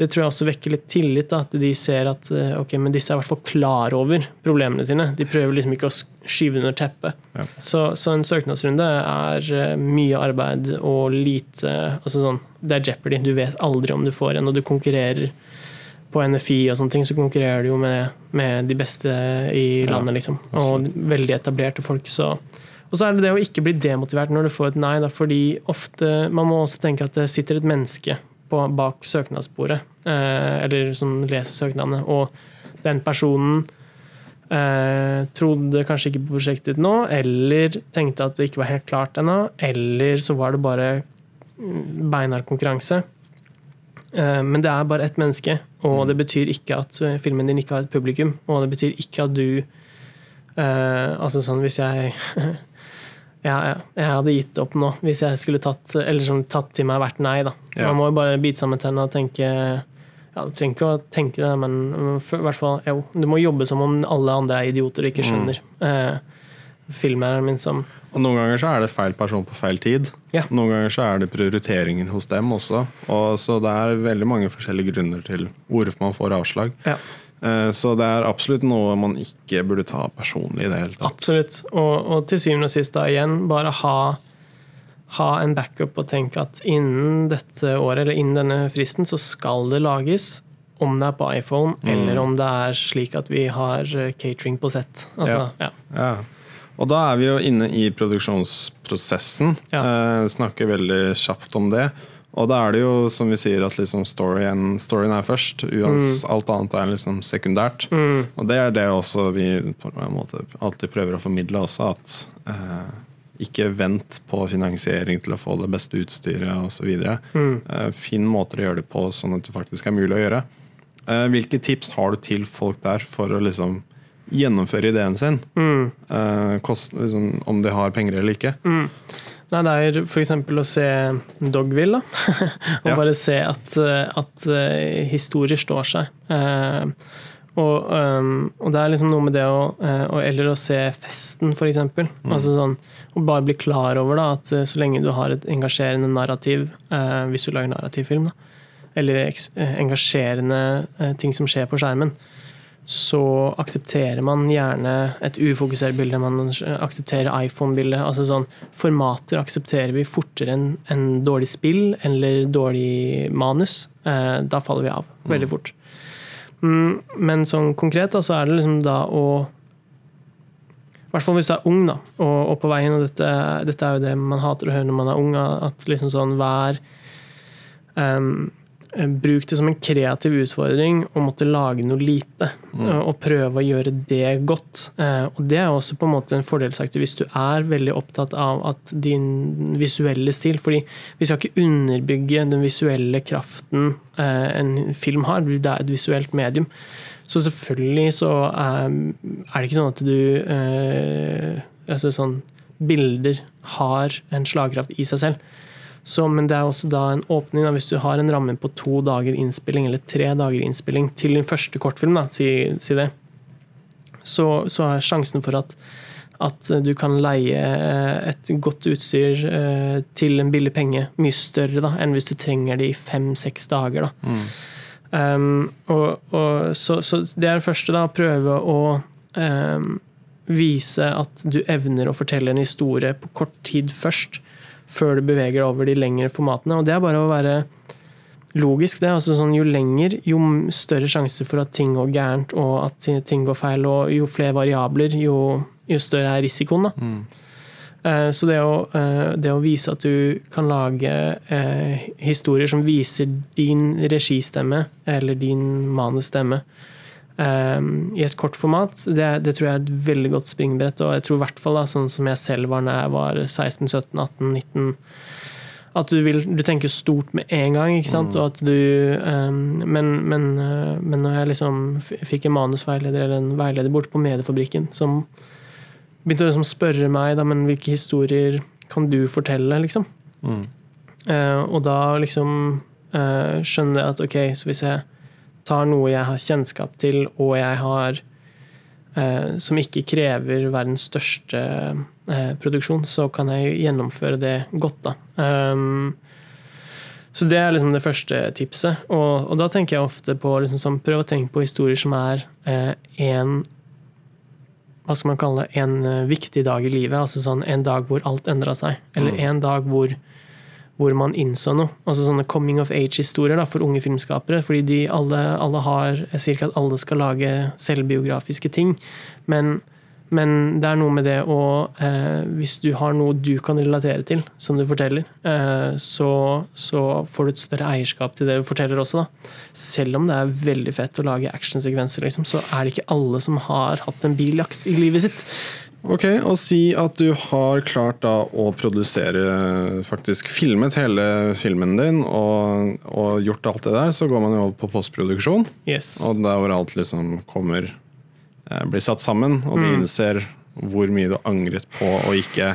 Det tror jeg også vekker litt tillit. Da, at de ser at eh, ok, men disse er i hvert fall klar over problemene sine. De prøver liksom ikke å skyve under teppet. Ja. Så, så en søknadsrunde er eh, mye arbeid og lite altså sånn, Det er jeopardy. Du vet aldri om du får en, og du konkurrerer på NFI og sånne ting, så konkurrerer du jo med, med de beste i Ja, landet, liksom. Og veldig etablerte folk. Så. Og så er det det å ikke bli demotivert når du får et nei, da, fordi ofte Man må også tenke at det sitter et menneske på, bak søknadsbordet, eh, eller som leser søknadene, og den personen eh, trodde kanskje ikke på prosjektet ditt nå, eller tenkte at det ikke var helt klart ennå, eller så var det bare mm, beinhard konkurranse. Eh, Men det er bare ett menneske, og det betyr ikke at eh, filmen din ikke har et publikum. Og det betyr ikke at du eh, Altså sånn hvis jeg ja, ja, jeg hadde gitt opp nå hvis jeg skulle tatt, eller som tatt til meg hvert nei. da. Ja. Man må jo bare bite sammen tennene og tenke ja, Du trenger ikke å tenke det, men i hvert fall, jo, du må jobbe som om alle andre er idioter og ikke skjønner. Eh, filmeren min som Og noen ganger så er det feil person på feil tid. Ja. Noen ganger så er det prioriteringer hos dem også. Og så det er veldig mange forskjellige grunner til hvorfor man får avslag. Ja, Så det er absolutt noe man ikke burde ta personlig i det hele tatt. absolutt. Og, og til syvende og sist, da igjen, bare ha, ha en backup og tenke at innen dette året, eller innen denne fristen, så skal det lages. Om det er på iPhone, eller om det er slik at vi har eh, catering på sett. Altså, ja. Ja. Og da er vi jo inne i produksjonsprosessen. Ja. Eh, snakker veldig kjapt om det. Og da er det jo som vi sier at liksom storyen, storyen er først. Uans, Alt annet er liksom sekundært. Og det er det også vi på en måte alltid prøver å formidle også, at eh, ikke vent på finansiering til å få det beste utstyret osv. Mm. Eh, finn måter å gjøre det på sånn at det faktisk er mulig å gjøre. Eh, hvilke tips har du til folk der for å liksom gjennomføre ideen sin? Mm. Eh, kost, liksom, om de har penger eller ikke. Nei, det er f.eks. å se Dogville. da. og Ja. bare se at, eh, at eh, historier står seg. Eh, og, um, og det er liksom noe med det å eh, og Eller å se Festen, f.eks. Altså sånn, og bare bli klar over da, at så lenge du har et engasjerende narrativ, eh, hvis du lager narrativfilm, da, eller engasjerende ting som skjer på skjermen, så aksepterer man gjerne et ufokusert bilde. Man aksepterer iPhone-bildet. altså sånn, Formater aksepterer vi fortere enn en dårlig spill eller dårlig manus. Eh, da faller vi av veldig fort. Mm, men sånn konkret da, så er det liksom da å I hvert fall hvis du er ung da, og, og på veien, og dette, dette er jo det man hater å høre når man er ung, at liksom sånn hver em, Bruk det som en kreativ utfordring å måtte lage noe lite. Og prøve å gjøre det godt. Eh, Og det er også på en måte en fordelsaktig hvis du er veldig opptatt av at din visuelle stil fordi vi skal ikke underbygge den visuelle kraften eh, en film har. Det er et visuelt medium. Så selvfølgelig så er, det ikke sånn at du eh, altså sånn, Bilder har en slagkraft i seg selv. Så, men det er også da en åpning. Da, hvis du har en ramme på to dager innspilling eller tre dager innspilling til din første kortfilm, da, si, si det, så, så er sjansen for at, at du kan leie eh, et godt utstyr eh, til en billig penge mye større da, enn hvis du trenger det i fem-seks dager. Da. Um, og, og, så, så det er det første, da. Prøve å um, vise at du evner å fortelle en historie på kort tid først, før du beveger deg over de lengre formatene. Og det er bare å være logisk. det, altså sånn Jo lenger, jo større sjanse for at ting går gærent og at ting går feil. Og jo flere variabler, jo, jo større er risikoen. da. Mm. Så det å, eh, det å vise at du kan lage eh, historier som viser din registemme eller din manusstemme eh, i et kort format, det, det tror jeg er et veldig godt springbrett. Og jeg tror i hvert fall da, sånn som jeg selv var da jeg var 16-17-18-19 at du, vil, du tenker stort med en gang, ikke sant? Og at du, um, men, men, eh, men når jeg liksom fikk en manusveileder eller en veileder borte på Mediefabrikken som begynte å liksom spørre meg da, men hvilke historier kan du fortelle, liksom. Eh, og da liksom uh, skjønner jeg at ok, så hvis jeg tar noe jeg har kjennskap til, og jeg har eh, Som ikke krever verdens største eh, produksjon, så kan jeg gjennomføre det godt, da. Um, så det er liksom det første tipset. Og, og da tenker jeg ofte på liksom sånn, Prøv å tenke på historier som er én hva skal man kalle det, en eh, viktig dag i livet. altså sånn En dag hvor alt endra seg. Eller en dag hvor, hvor man innså noe. altså Sånne coming of age-historier for unge filmskapere. fordi de alle, alle har Jeg sier ikke at alle skal lage selvbiografiske ting, men, men det er noe med det å eh, Hvis du har noe du kan relatere til, som du forteller, eh, så, så får du et større eierskap til det du forteller også. da. Selv om det er veldig fett å lage actionsekvenser, liksom, så er det ikke alle som har hatt en biljakt i livet sitt. Ok, og si at du har klart da å produsere, faktisk filmet hele filmen din og, og gjort alt det der, så går man jo over på postproduksjon. Yes. Og der hvor alt liksom kommer eh, Blir satt sammen, og du Mm. innser hvor mye du angret på å ikke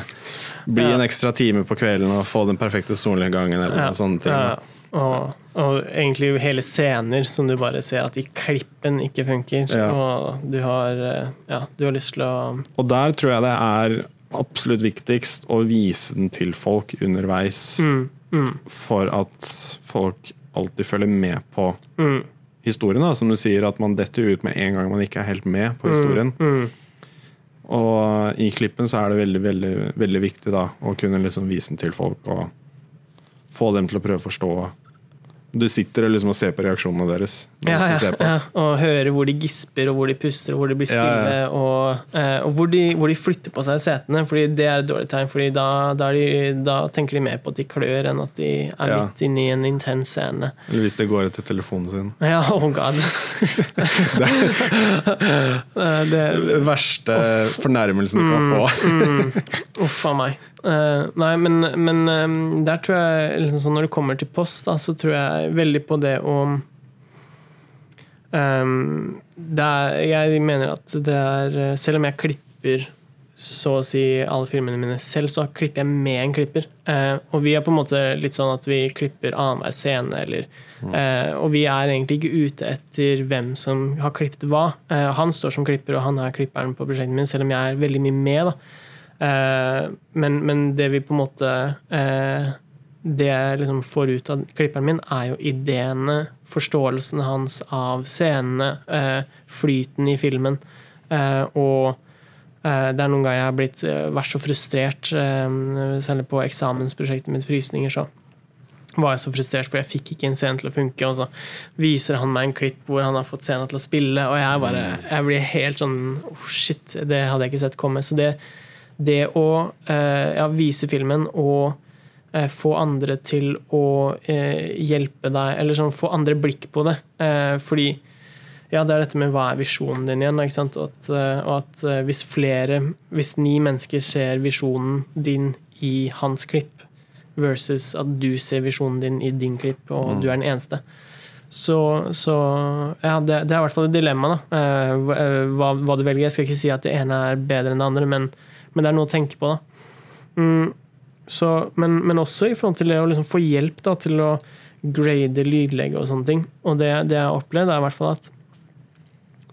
bli Ja. en ekstra time på kvelden og få den perfekte solnedgangen eller Ja, noen sånne ting. ja. Og, og egentlig hele scener som du bare ser at i klippen ikke funker. Ja. Og du har, eh, ja, du har lyst til å Og der tror jeg det er absolutt viktigst å vise den til folk underveis, mm, mm, for at folk alltid følger med på mm, historien. Da. Som du sier, at man detter ut med en gang man ikke er helt med på historien. mm, Og i klippen så er det veldig, veldig, veldig viktig da, å kunne liksom vise den til folk og få dem til å prøve å forstå. Du sitter og liksom og ser på reaksjonene deres. ja, ja, på. ja, og hører hvor de gisper, og hvor de puster, og hvor de blir stille, ja. Og, eh, og hvor, de, hvor de flytter på seg setene. Fordi det er et dårlig tegn, Fordi da, da, de, da tenker de mer på at de klør, enn at de er midt inne i en intens scene. Eller hvis de går etter telefonen sin. Ja, oh god. det, det, det verste fornærmelsen du kan få. mm, uff a meg. Eh, nei, men, men eh, der tror jeg liksom sånn Når det kommer til post, da, så tror jeg veldig på det å um, det er, Jeg mener at det er eh, Selv om jeg klipper så å si alle filmene mine selv, så klipper jeg med en klipper. Eh, og vi er på en måte litt sånn at vi klipper annenhver scene, eller eh, Og vi er egentlig ikke ute etter hvem som har klippet hva. Eh, han står som klipper, og han er klipperen på prosjektet mitt, selv om jeg er veldig mye med. da Eh, men, men det vi på en måte eh, Det jeg liksom får ut av klipperen min, er jo ideene, forståelsen hans av scenene, eh, flyten i filmen. Eh, og eh, det er noen ganger jeg har blitt, eh, vært så frustrert, eh, særlig på eksamensprosjektet mitt, Frysninger, så var jeg så frustrert, for jeg fikk ikke en scene til å funke. Og så viser han meg en klipp hvor han har fått scenen til å spille, og jeg bare jeg blir helt sånn oh shit, det hadde jeg ikke sett komme. Så det, det å eh, ja, vise filmen og eh, få andre til å eh, hjelpe deg, eller sånn få andre blikk på det. Eh, fordi ja, det er dette med hva er visjonen din igjen. Ikke sant? Og at, og at hvis flere, hvis ni mennesker ser visjonen din i hans klipp, versus at du ser visjonen din i din klipp, og Mm. du er den eneste. Så, så ja, det, det er i hvert fall et dilemma, da. Hva, hva du velger. Jeg skal ikke si at det ene er bedre enn det andre, men, men det er noe å tenke på, da. Mm, så, men, men også i forhold til det å liksom få hjelp da, til å grade lydlegge og sånne ting. Og det, det jeg har opplevd, er i hvert fall at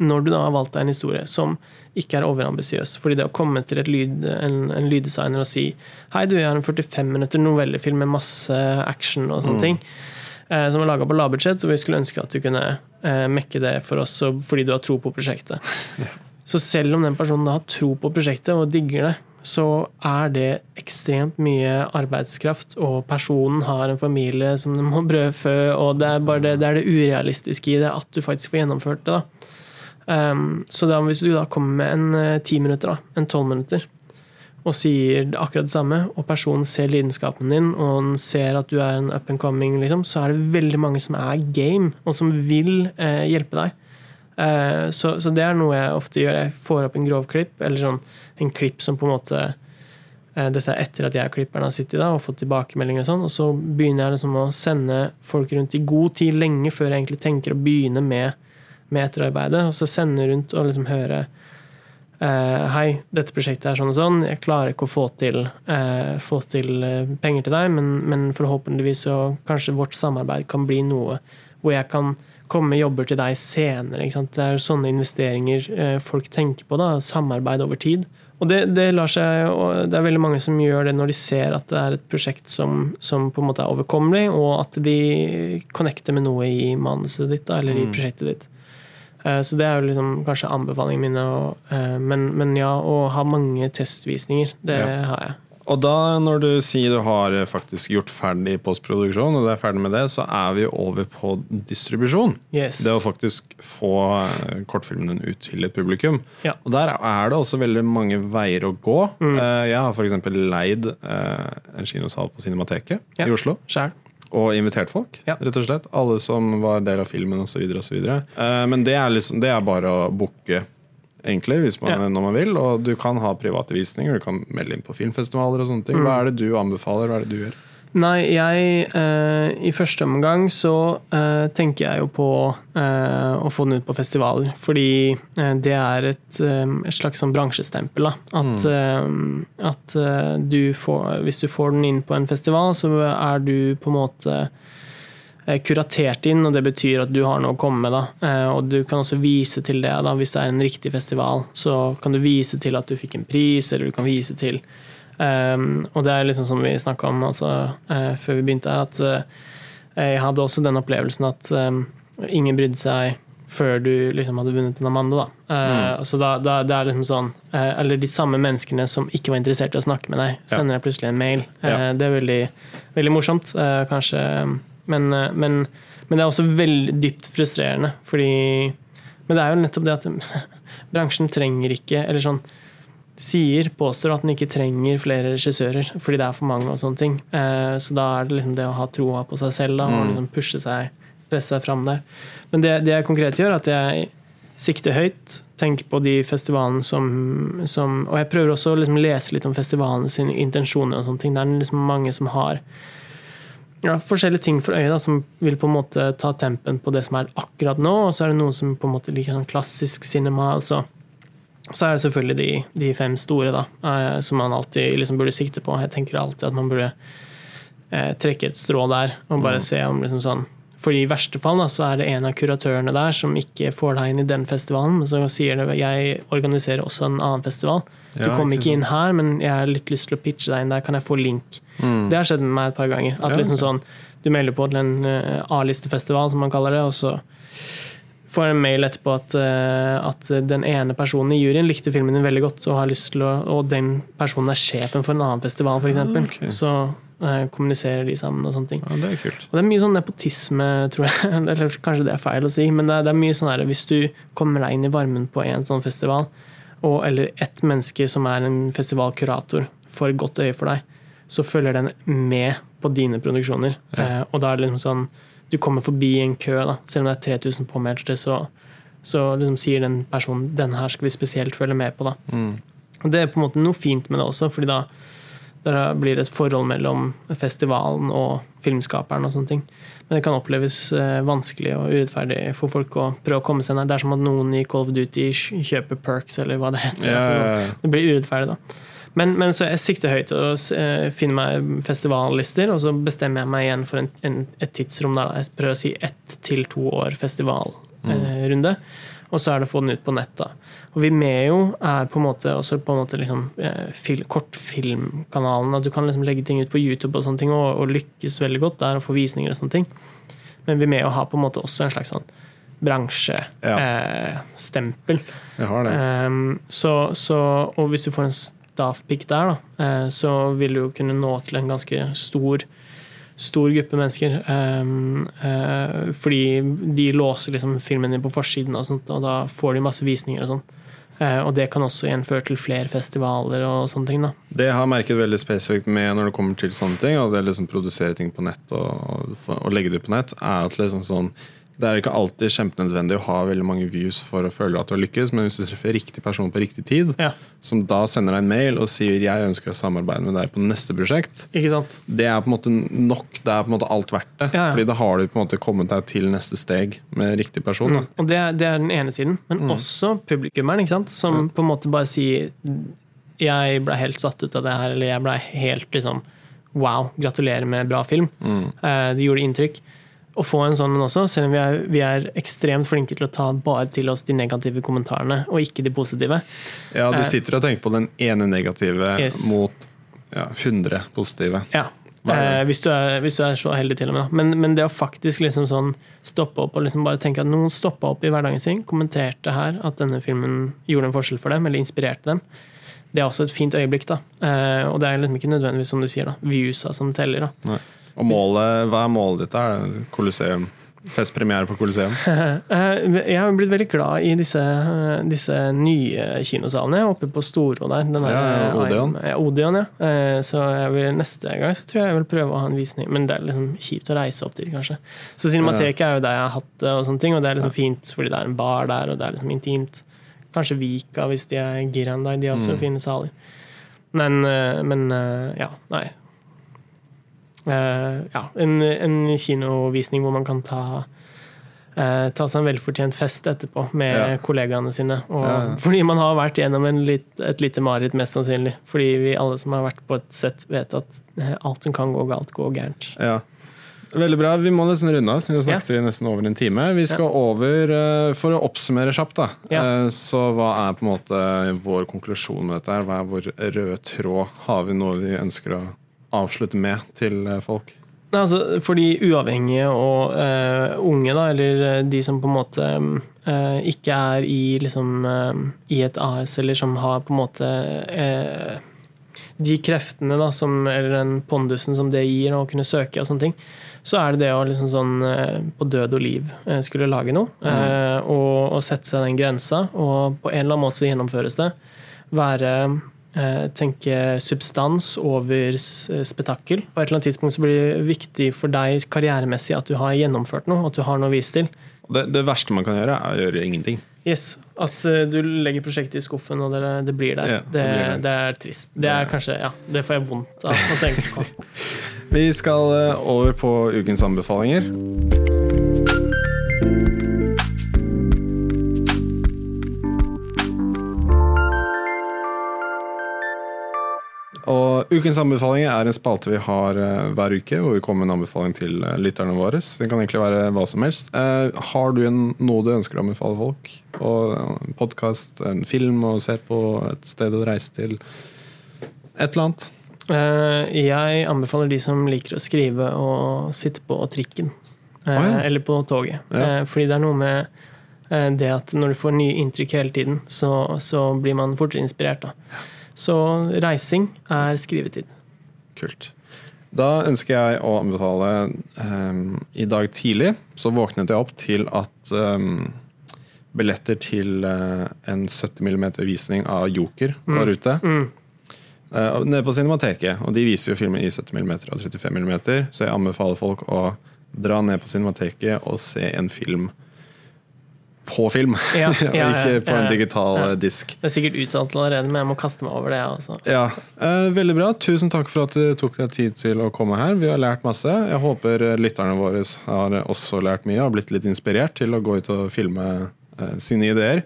når du da har valgt deg en historie som ikke er overambisiøs, fordi det å komme til lyd, en, en lyddesigner og si Hei, du, jeg har en 45 minutter novellefilm med masse action og sånne ting, eh, som er laga på lavbudsjett, så vi skulle ønske at du kunne eh, mekke det for oss så, fordi du har tro på prosjektet. Så selv om den personen har tro på prosjektet og digger det, så er det ekstremt mye arbeidskraft, og personen har en familie som den må brødfø, og det er det, det, er det urealistiske i det at du faktisk får gjennomført det. Um, så da, hvis du da kommer med en eh, ti minutter, da, en tolv minutter, og sier akkurat det samme, og personen ser lidenskapen din, og ser at du er en up and coming, liksom, så er det veldig mange som er game, og som vil eh, hjelpe deg. Eh, så, så det er noe jeg ofte gjør. Jeg får opp en grov klipp, eller sånn, en klipp som på en måte eh, Dette er etter at jeg og klipperen har sittet da, og fått tilbakemeldinger, og sånn, og så begynner jeg liksom å sende folk rundt i god tid, lenge før jeg egentlig tenker å begynne med, med etterarbeidet. Og så sende rundt og liksom høre eh, Hei, dette prosjektet er sånn og sånn. Jeg klarer ikke å få til, få til penger til deg, men, men forhåpentligvis så kanskje vårt samarbeid kan bli noe hvor jeg kan komme jobber til deg senere. Det er sånne investeringer eh, folk tenker på. da, Samarbeid over tid. Og det, det, lar seg, og det er veldig mange som gjør det når de ser at det er et prosjekt som, som på en måte er overkommelig, og at de connecter med noe i manuset ditt da, eller i prosjektet ditt. Eh, Så det er jo liksom kanskje anbefalingene mine. Eh, men, men ja, å ha mange testvisninger, det Ja. har jeg. Og da, når du sier du har faktisk gjort ferdig postproduksjon, og du er ferdig med det, så er vi over på distribusjon. Yes. Det å faktisk få eh, kortfilmen ut til et publikum. Ja. Og der er det også veldig mange veier å gå. Mm. Eh, Jeg har f.eks. leid eh, en kinosal på Cinemateket Ja. i Oslo. Sjæl. Og invitert folk, Ja. rett og slett. Alle som var del av filmen osv. Men det er, liksom, det er bare å booke, egentlig, hvis man, Ja. når man vil. Og du kan ha private visninger, du kan melde inn på filmfestivaler og sånne ting. Hva er det du anbefaler? Hva er det du gjør? Nei, jeg eh, I første omgang så eh, tenker jeg jo på eh, å få den ut på festivaler. Fordi eh, det er et, eh, et slags sånn bransjestempel. Da. At, eh, at du får Hvis du får den inn på en festival, så er du på en måte kuratert inn, og det betyr at du har noe å komme med. da. Eh, Og du kan også vise til det da, hvis det er en riktig festival. Så kan du vise til at du fikk en pris, eller du kan vise til um, Og det er liksom som vi snakka om altså, uh, før vi begynte her, at uh, jeg hadde også den opplevelsen at um, ingen brydde seg før du liksom hadde vunnet en Amanda. Da. Eh, så da, da, det er liksom sånn eh, Eller de samme menneskene som ikke var interessert i å snakke med deg, sender deg plutselig en mail. Eh, Ja. Det er veldig, veldig morsomt, eh, kanskje. Men, eh, men, men det er også veldig dypt frustrerende, fordi Men det er jo nettopp det at bransjen trenger ikke Eller sånn sier, påstår at den ikke trenger flere regissører fordi det er for mange og sånne ting. Eh, Så da er det liksom det å ha troa på seg selv da, og liksom pushe seg, presse seg fram der. Men det, det jeg konkret gjør, er at jeg sikter høyt, tenker på de festivalene som, som Og jeg prøver også å liksom lese litt om festivalene sine intensjoner og sånne ting. Det er liksom mange som har ja, forskjellige ting for øyet da, som vil på en måte ta tempen på det som er akkurat nå, og så er det noen som på en måte liker sånn klassisk cinema. altså så er det selvfølgelig de, de fem store, da, eh, som man alltid liksom burde sikte på. Jeg tenker alltid at man burde eh, trekke et strå der og bare se om liksom sånn fordi I verste fall da, så er det en av kuratørene der som ikke får deg inn i den festivalen, men så sier det jeg organiserer også en annen festival. Du Ja, kommer ikke inn her, men jeg har litt lyst til å pitche deg inn der. Kan jeg få link? Det har skjedd med meg et par ganger. At Ja, liksom sånn, Du melder på til en eh, A-listefestival, som man kaller det, og så får jeg en mail etterpå at, eh, at den ene personen i juryen likte filmen din veldig godt, og har lyst til å, og den personen er sjefen for en annen festival, f.eks. Ah, ok. Så eh, kommuniserer de sammen og sånne ting. Ja, det er kult. Og det er mye sånn nepotisme, tror jeg. Eller kanskje det er feil å si, men det er, det er mye sånn her hvis du kommer deg inn i varmen på en sånn festival, og, eller ett menneske som er en festivalkurator, får et godt øye for deg, så følger den med på dine produksjoner. Eh, og da er det liksom sånn Du kommer forbi en kø, da, selv om det er 3000 påmeldte, så, så liksom sier den personen denne her skal vi spesielt følge med på. da. Og Det er på en måte noe fint med det også, fordi da, da blir det et forhold mellom festivalen og filmskaperen. og sånne ting. Men det kan oppleves eh, vanskelig og urettferdig for folk å prøve å komme seg ned. Det er som at noen i Call of Duty kjøper perks, eller hva det heter. Ja, Altså, ja, ja. Det blir urettferdig, da. Men, men så jeg sikter høyt og eh, finner meg festivallister, og så bestemmer jeg meg igjen for en, en, et tidsrom der jeg prøver å si ett til to år festivalrunde. Og så er det å få den ut på nett. da. Og Vimeo er på en måte også på en måte liksom, eh, fil, kortfilmkanalen. At du kan liksom legge ting ut på YouTube og sånne ting, og, og lykkes veldig godt der og få visninger og sånne ting. Men Vimeo har på en måte også en slags sånn bransjestempel. Har det. Um, så, så, og hvis du får en staffpick der, da, eh, så vil du jo kunne nå til en ganske stor stor gruppe mennesker. Um, uh, fordi de låser liksom filmen din på forsiden, og sånt, og da får de masse visninger og sånn. Uh, og det kan også igjen føre til flere festivaler og sånne ting. da. Det jeg har merket veldig spesifikt med når det kommer til sånne ting, og det er liksom produsere ting på nett og, og, og legge det på nett, er at liksom sånn det er ikke alltid kjempenødvendig å ha veldig mange views for å føle at du har lykkes, men hvis du treffer riktig person på riktig tid, Ja, som da sender deg en mail og sier 'jeg ønsker å samarbeide med deg på neste prosjekt', det er på en måte nok. Det er på en måte alt verdt det. Ja, ja. Fordi da har du på en måte kommet deg til neste steg med riktig person. Da. Og det, er- det er den ene siden. Men også publikummeren, som på en måte bare sier 'jeg ble helt satt ut av det her', eller 'jeg ble helt liksom Wow, gratulerer med bra film'. Mm. det gjorde inntrykk. Å få en sånn en også, selv om vi er, vi er ekstremt flinke til å ta bare til oss de negative kommentarene, og ikke de positive. Ja, du Eh. sitter og tenker på den ene negative Yes. mot ja, 100 positive. Ja. Eh, hvis, du er, hvis du er så heldig, til og med. Men, men det å faktisk liksom sånn stoppe opp og liksom bare tenke at noen stoppa opp i hverdagen sin, kommenterte her at denne filmen gjorde en forskjell for dem, eller inspirerte dem, det er også et fint øyeblikk. da. Eh, og det er liksom ikke nødvendigvis som du sier, da, viewsa som teller. da. Nei. Og målet, hva er målet ditt? Er det Colosseum? Festpremiere på Colosseum? Eh, jeg har blitt veldig glad i disse, eh, disse nye kinosalene. Oppe på Storo der. Den der, Ja, ja, Odeon. Ja, Odeon, ja. Eh, Så jeg vil, neste gang så tror jeg jeg vil prøve å ha en visning. Men det er liksom kjipt å reise opp dit, kanskje. Så Cinemateket er jo der jeg har hatt det, og sånne ting, og det er liksom fint fordi det er en bar der, og det er liksom intimt. Kanskje Vika, hvis de er gira en dag. De også Mm. fine saler. Men, eh, men eh, ja, nei. Eh, ja, en, en kinovisning hvor man kan ta eh, ta seg en velfortjent fest etterpå med Ja. kollegaene sine. Og, Ja. Fordi man har vært gjennom en lit, et lite mareritt, mest sannsynlig. Fordi vi alle som har vært på et sett, vet at eh, alt som kan gå galt, går gærent. Ja. Veldig bra. Vi må nesten runde av. Vi har snakket i nesten over en time. Vi skal over, For å oppsummere kjapt, da. Så hva er på en måte vår konklusjon med dette? her? Hva er vår røde tråd? Har vi noe vi ønsker å avslutte med til eh, folk? Nei, altså, for de uavhengige og uh, unge, da, eller eh, de som på en måte uh, ikke er i, liksom, uh, i et AS, eller som har på en måte de kreftene da, som, eller den pondusen som det gir, å kunne søke og sånne ting, så er det det å liksom sånn på død og liv skulle lage noe, eh, og, og sette seg den grensa, og på en eller annen måte så gjennomføres det. Være tenke substans over s- spetakkel. På et eller annet tidspunkt så blir det viktig for deg karrieremessig at du har gjennomført noe, at du har noe å vise til. Det, det verste man kan gjøre, er å gjøre ingenting. Yes, At eh, du legger prosjektet i skuffen, og det, det blir der. Ja, det det, blir der. det er trist. Det er kanskje, ja, det får jeg vondt av å tenke på. Vi skal eh, over på ukens anbefalinger. Og Ukens anbefaling er en spalte vi har eh, hver uke, hvor vi kommer med en anbefaling til eh, lytterne våre. Det kan egentlig være hva som helst. Eh, har du en, noe du ønsker å anbefale folk? Og En podkast, en film å se på, et sted å reise til? Et eller annet. Jeg anbefaler de som liker å skrive og sitte på trikken. eh, ja. Eller på toget. Ja. Fordi det er noe med det at når du får nye inntrykk hele tiden, så, så blir man fortere inspirert. Da. Så reising er skrivetid. Kult. Da ønsker jeg å anbefale um, I dag tidlig så våknet jeg opp til at um, billetter til uh, en 70 mm visning av Joker var ute. Mm. Uh, nede på Cinemateket. Og de viser jo filmer i 70 mm og 35 mm, så jeg anbefaler folk å dra ned på Cinemateket og se en film på film, Ja, ja, ja, ikke på en digital eh, disk. Det er sikkert utsatt allerede, men jeg må kaste meg over det. Også. Ja, eh, Veldig bra. Tusen takk for at du tok deg tid til å komme her. Vi har lært masse. Jeg håper eh, lytterne våre har også lært mye og blitt litt inspirert til å gå ut og filme eh, sine ideer.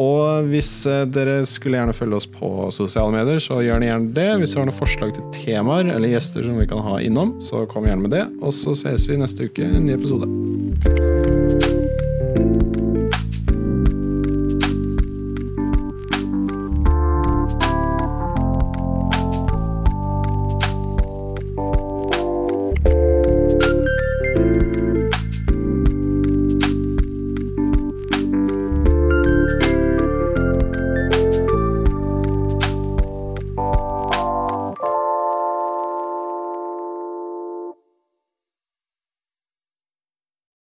Og hvis eh, dere skulle gjerne følge oss på sosiale medier, så gjør gjerne det. Hvis dere har noen forslag til temaer eller gjester som vi kan ha innom, så kom gjerne med det. Og så ses vi neste uke i en ny episode.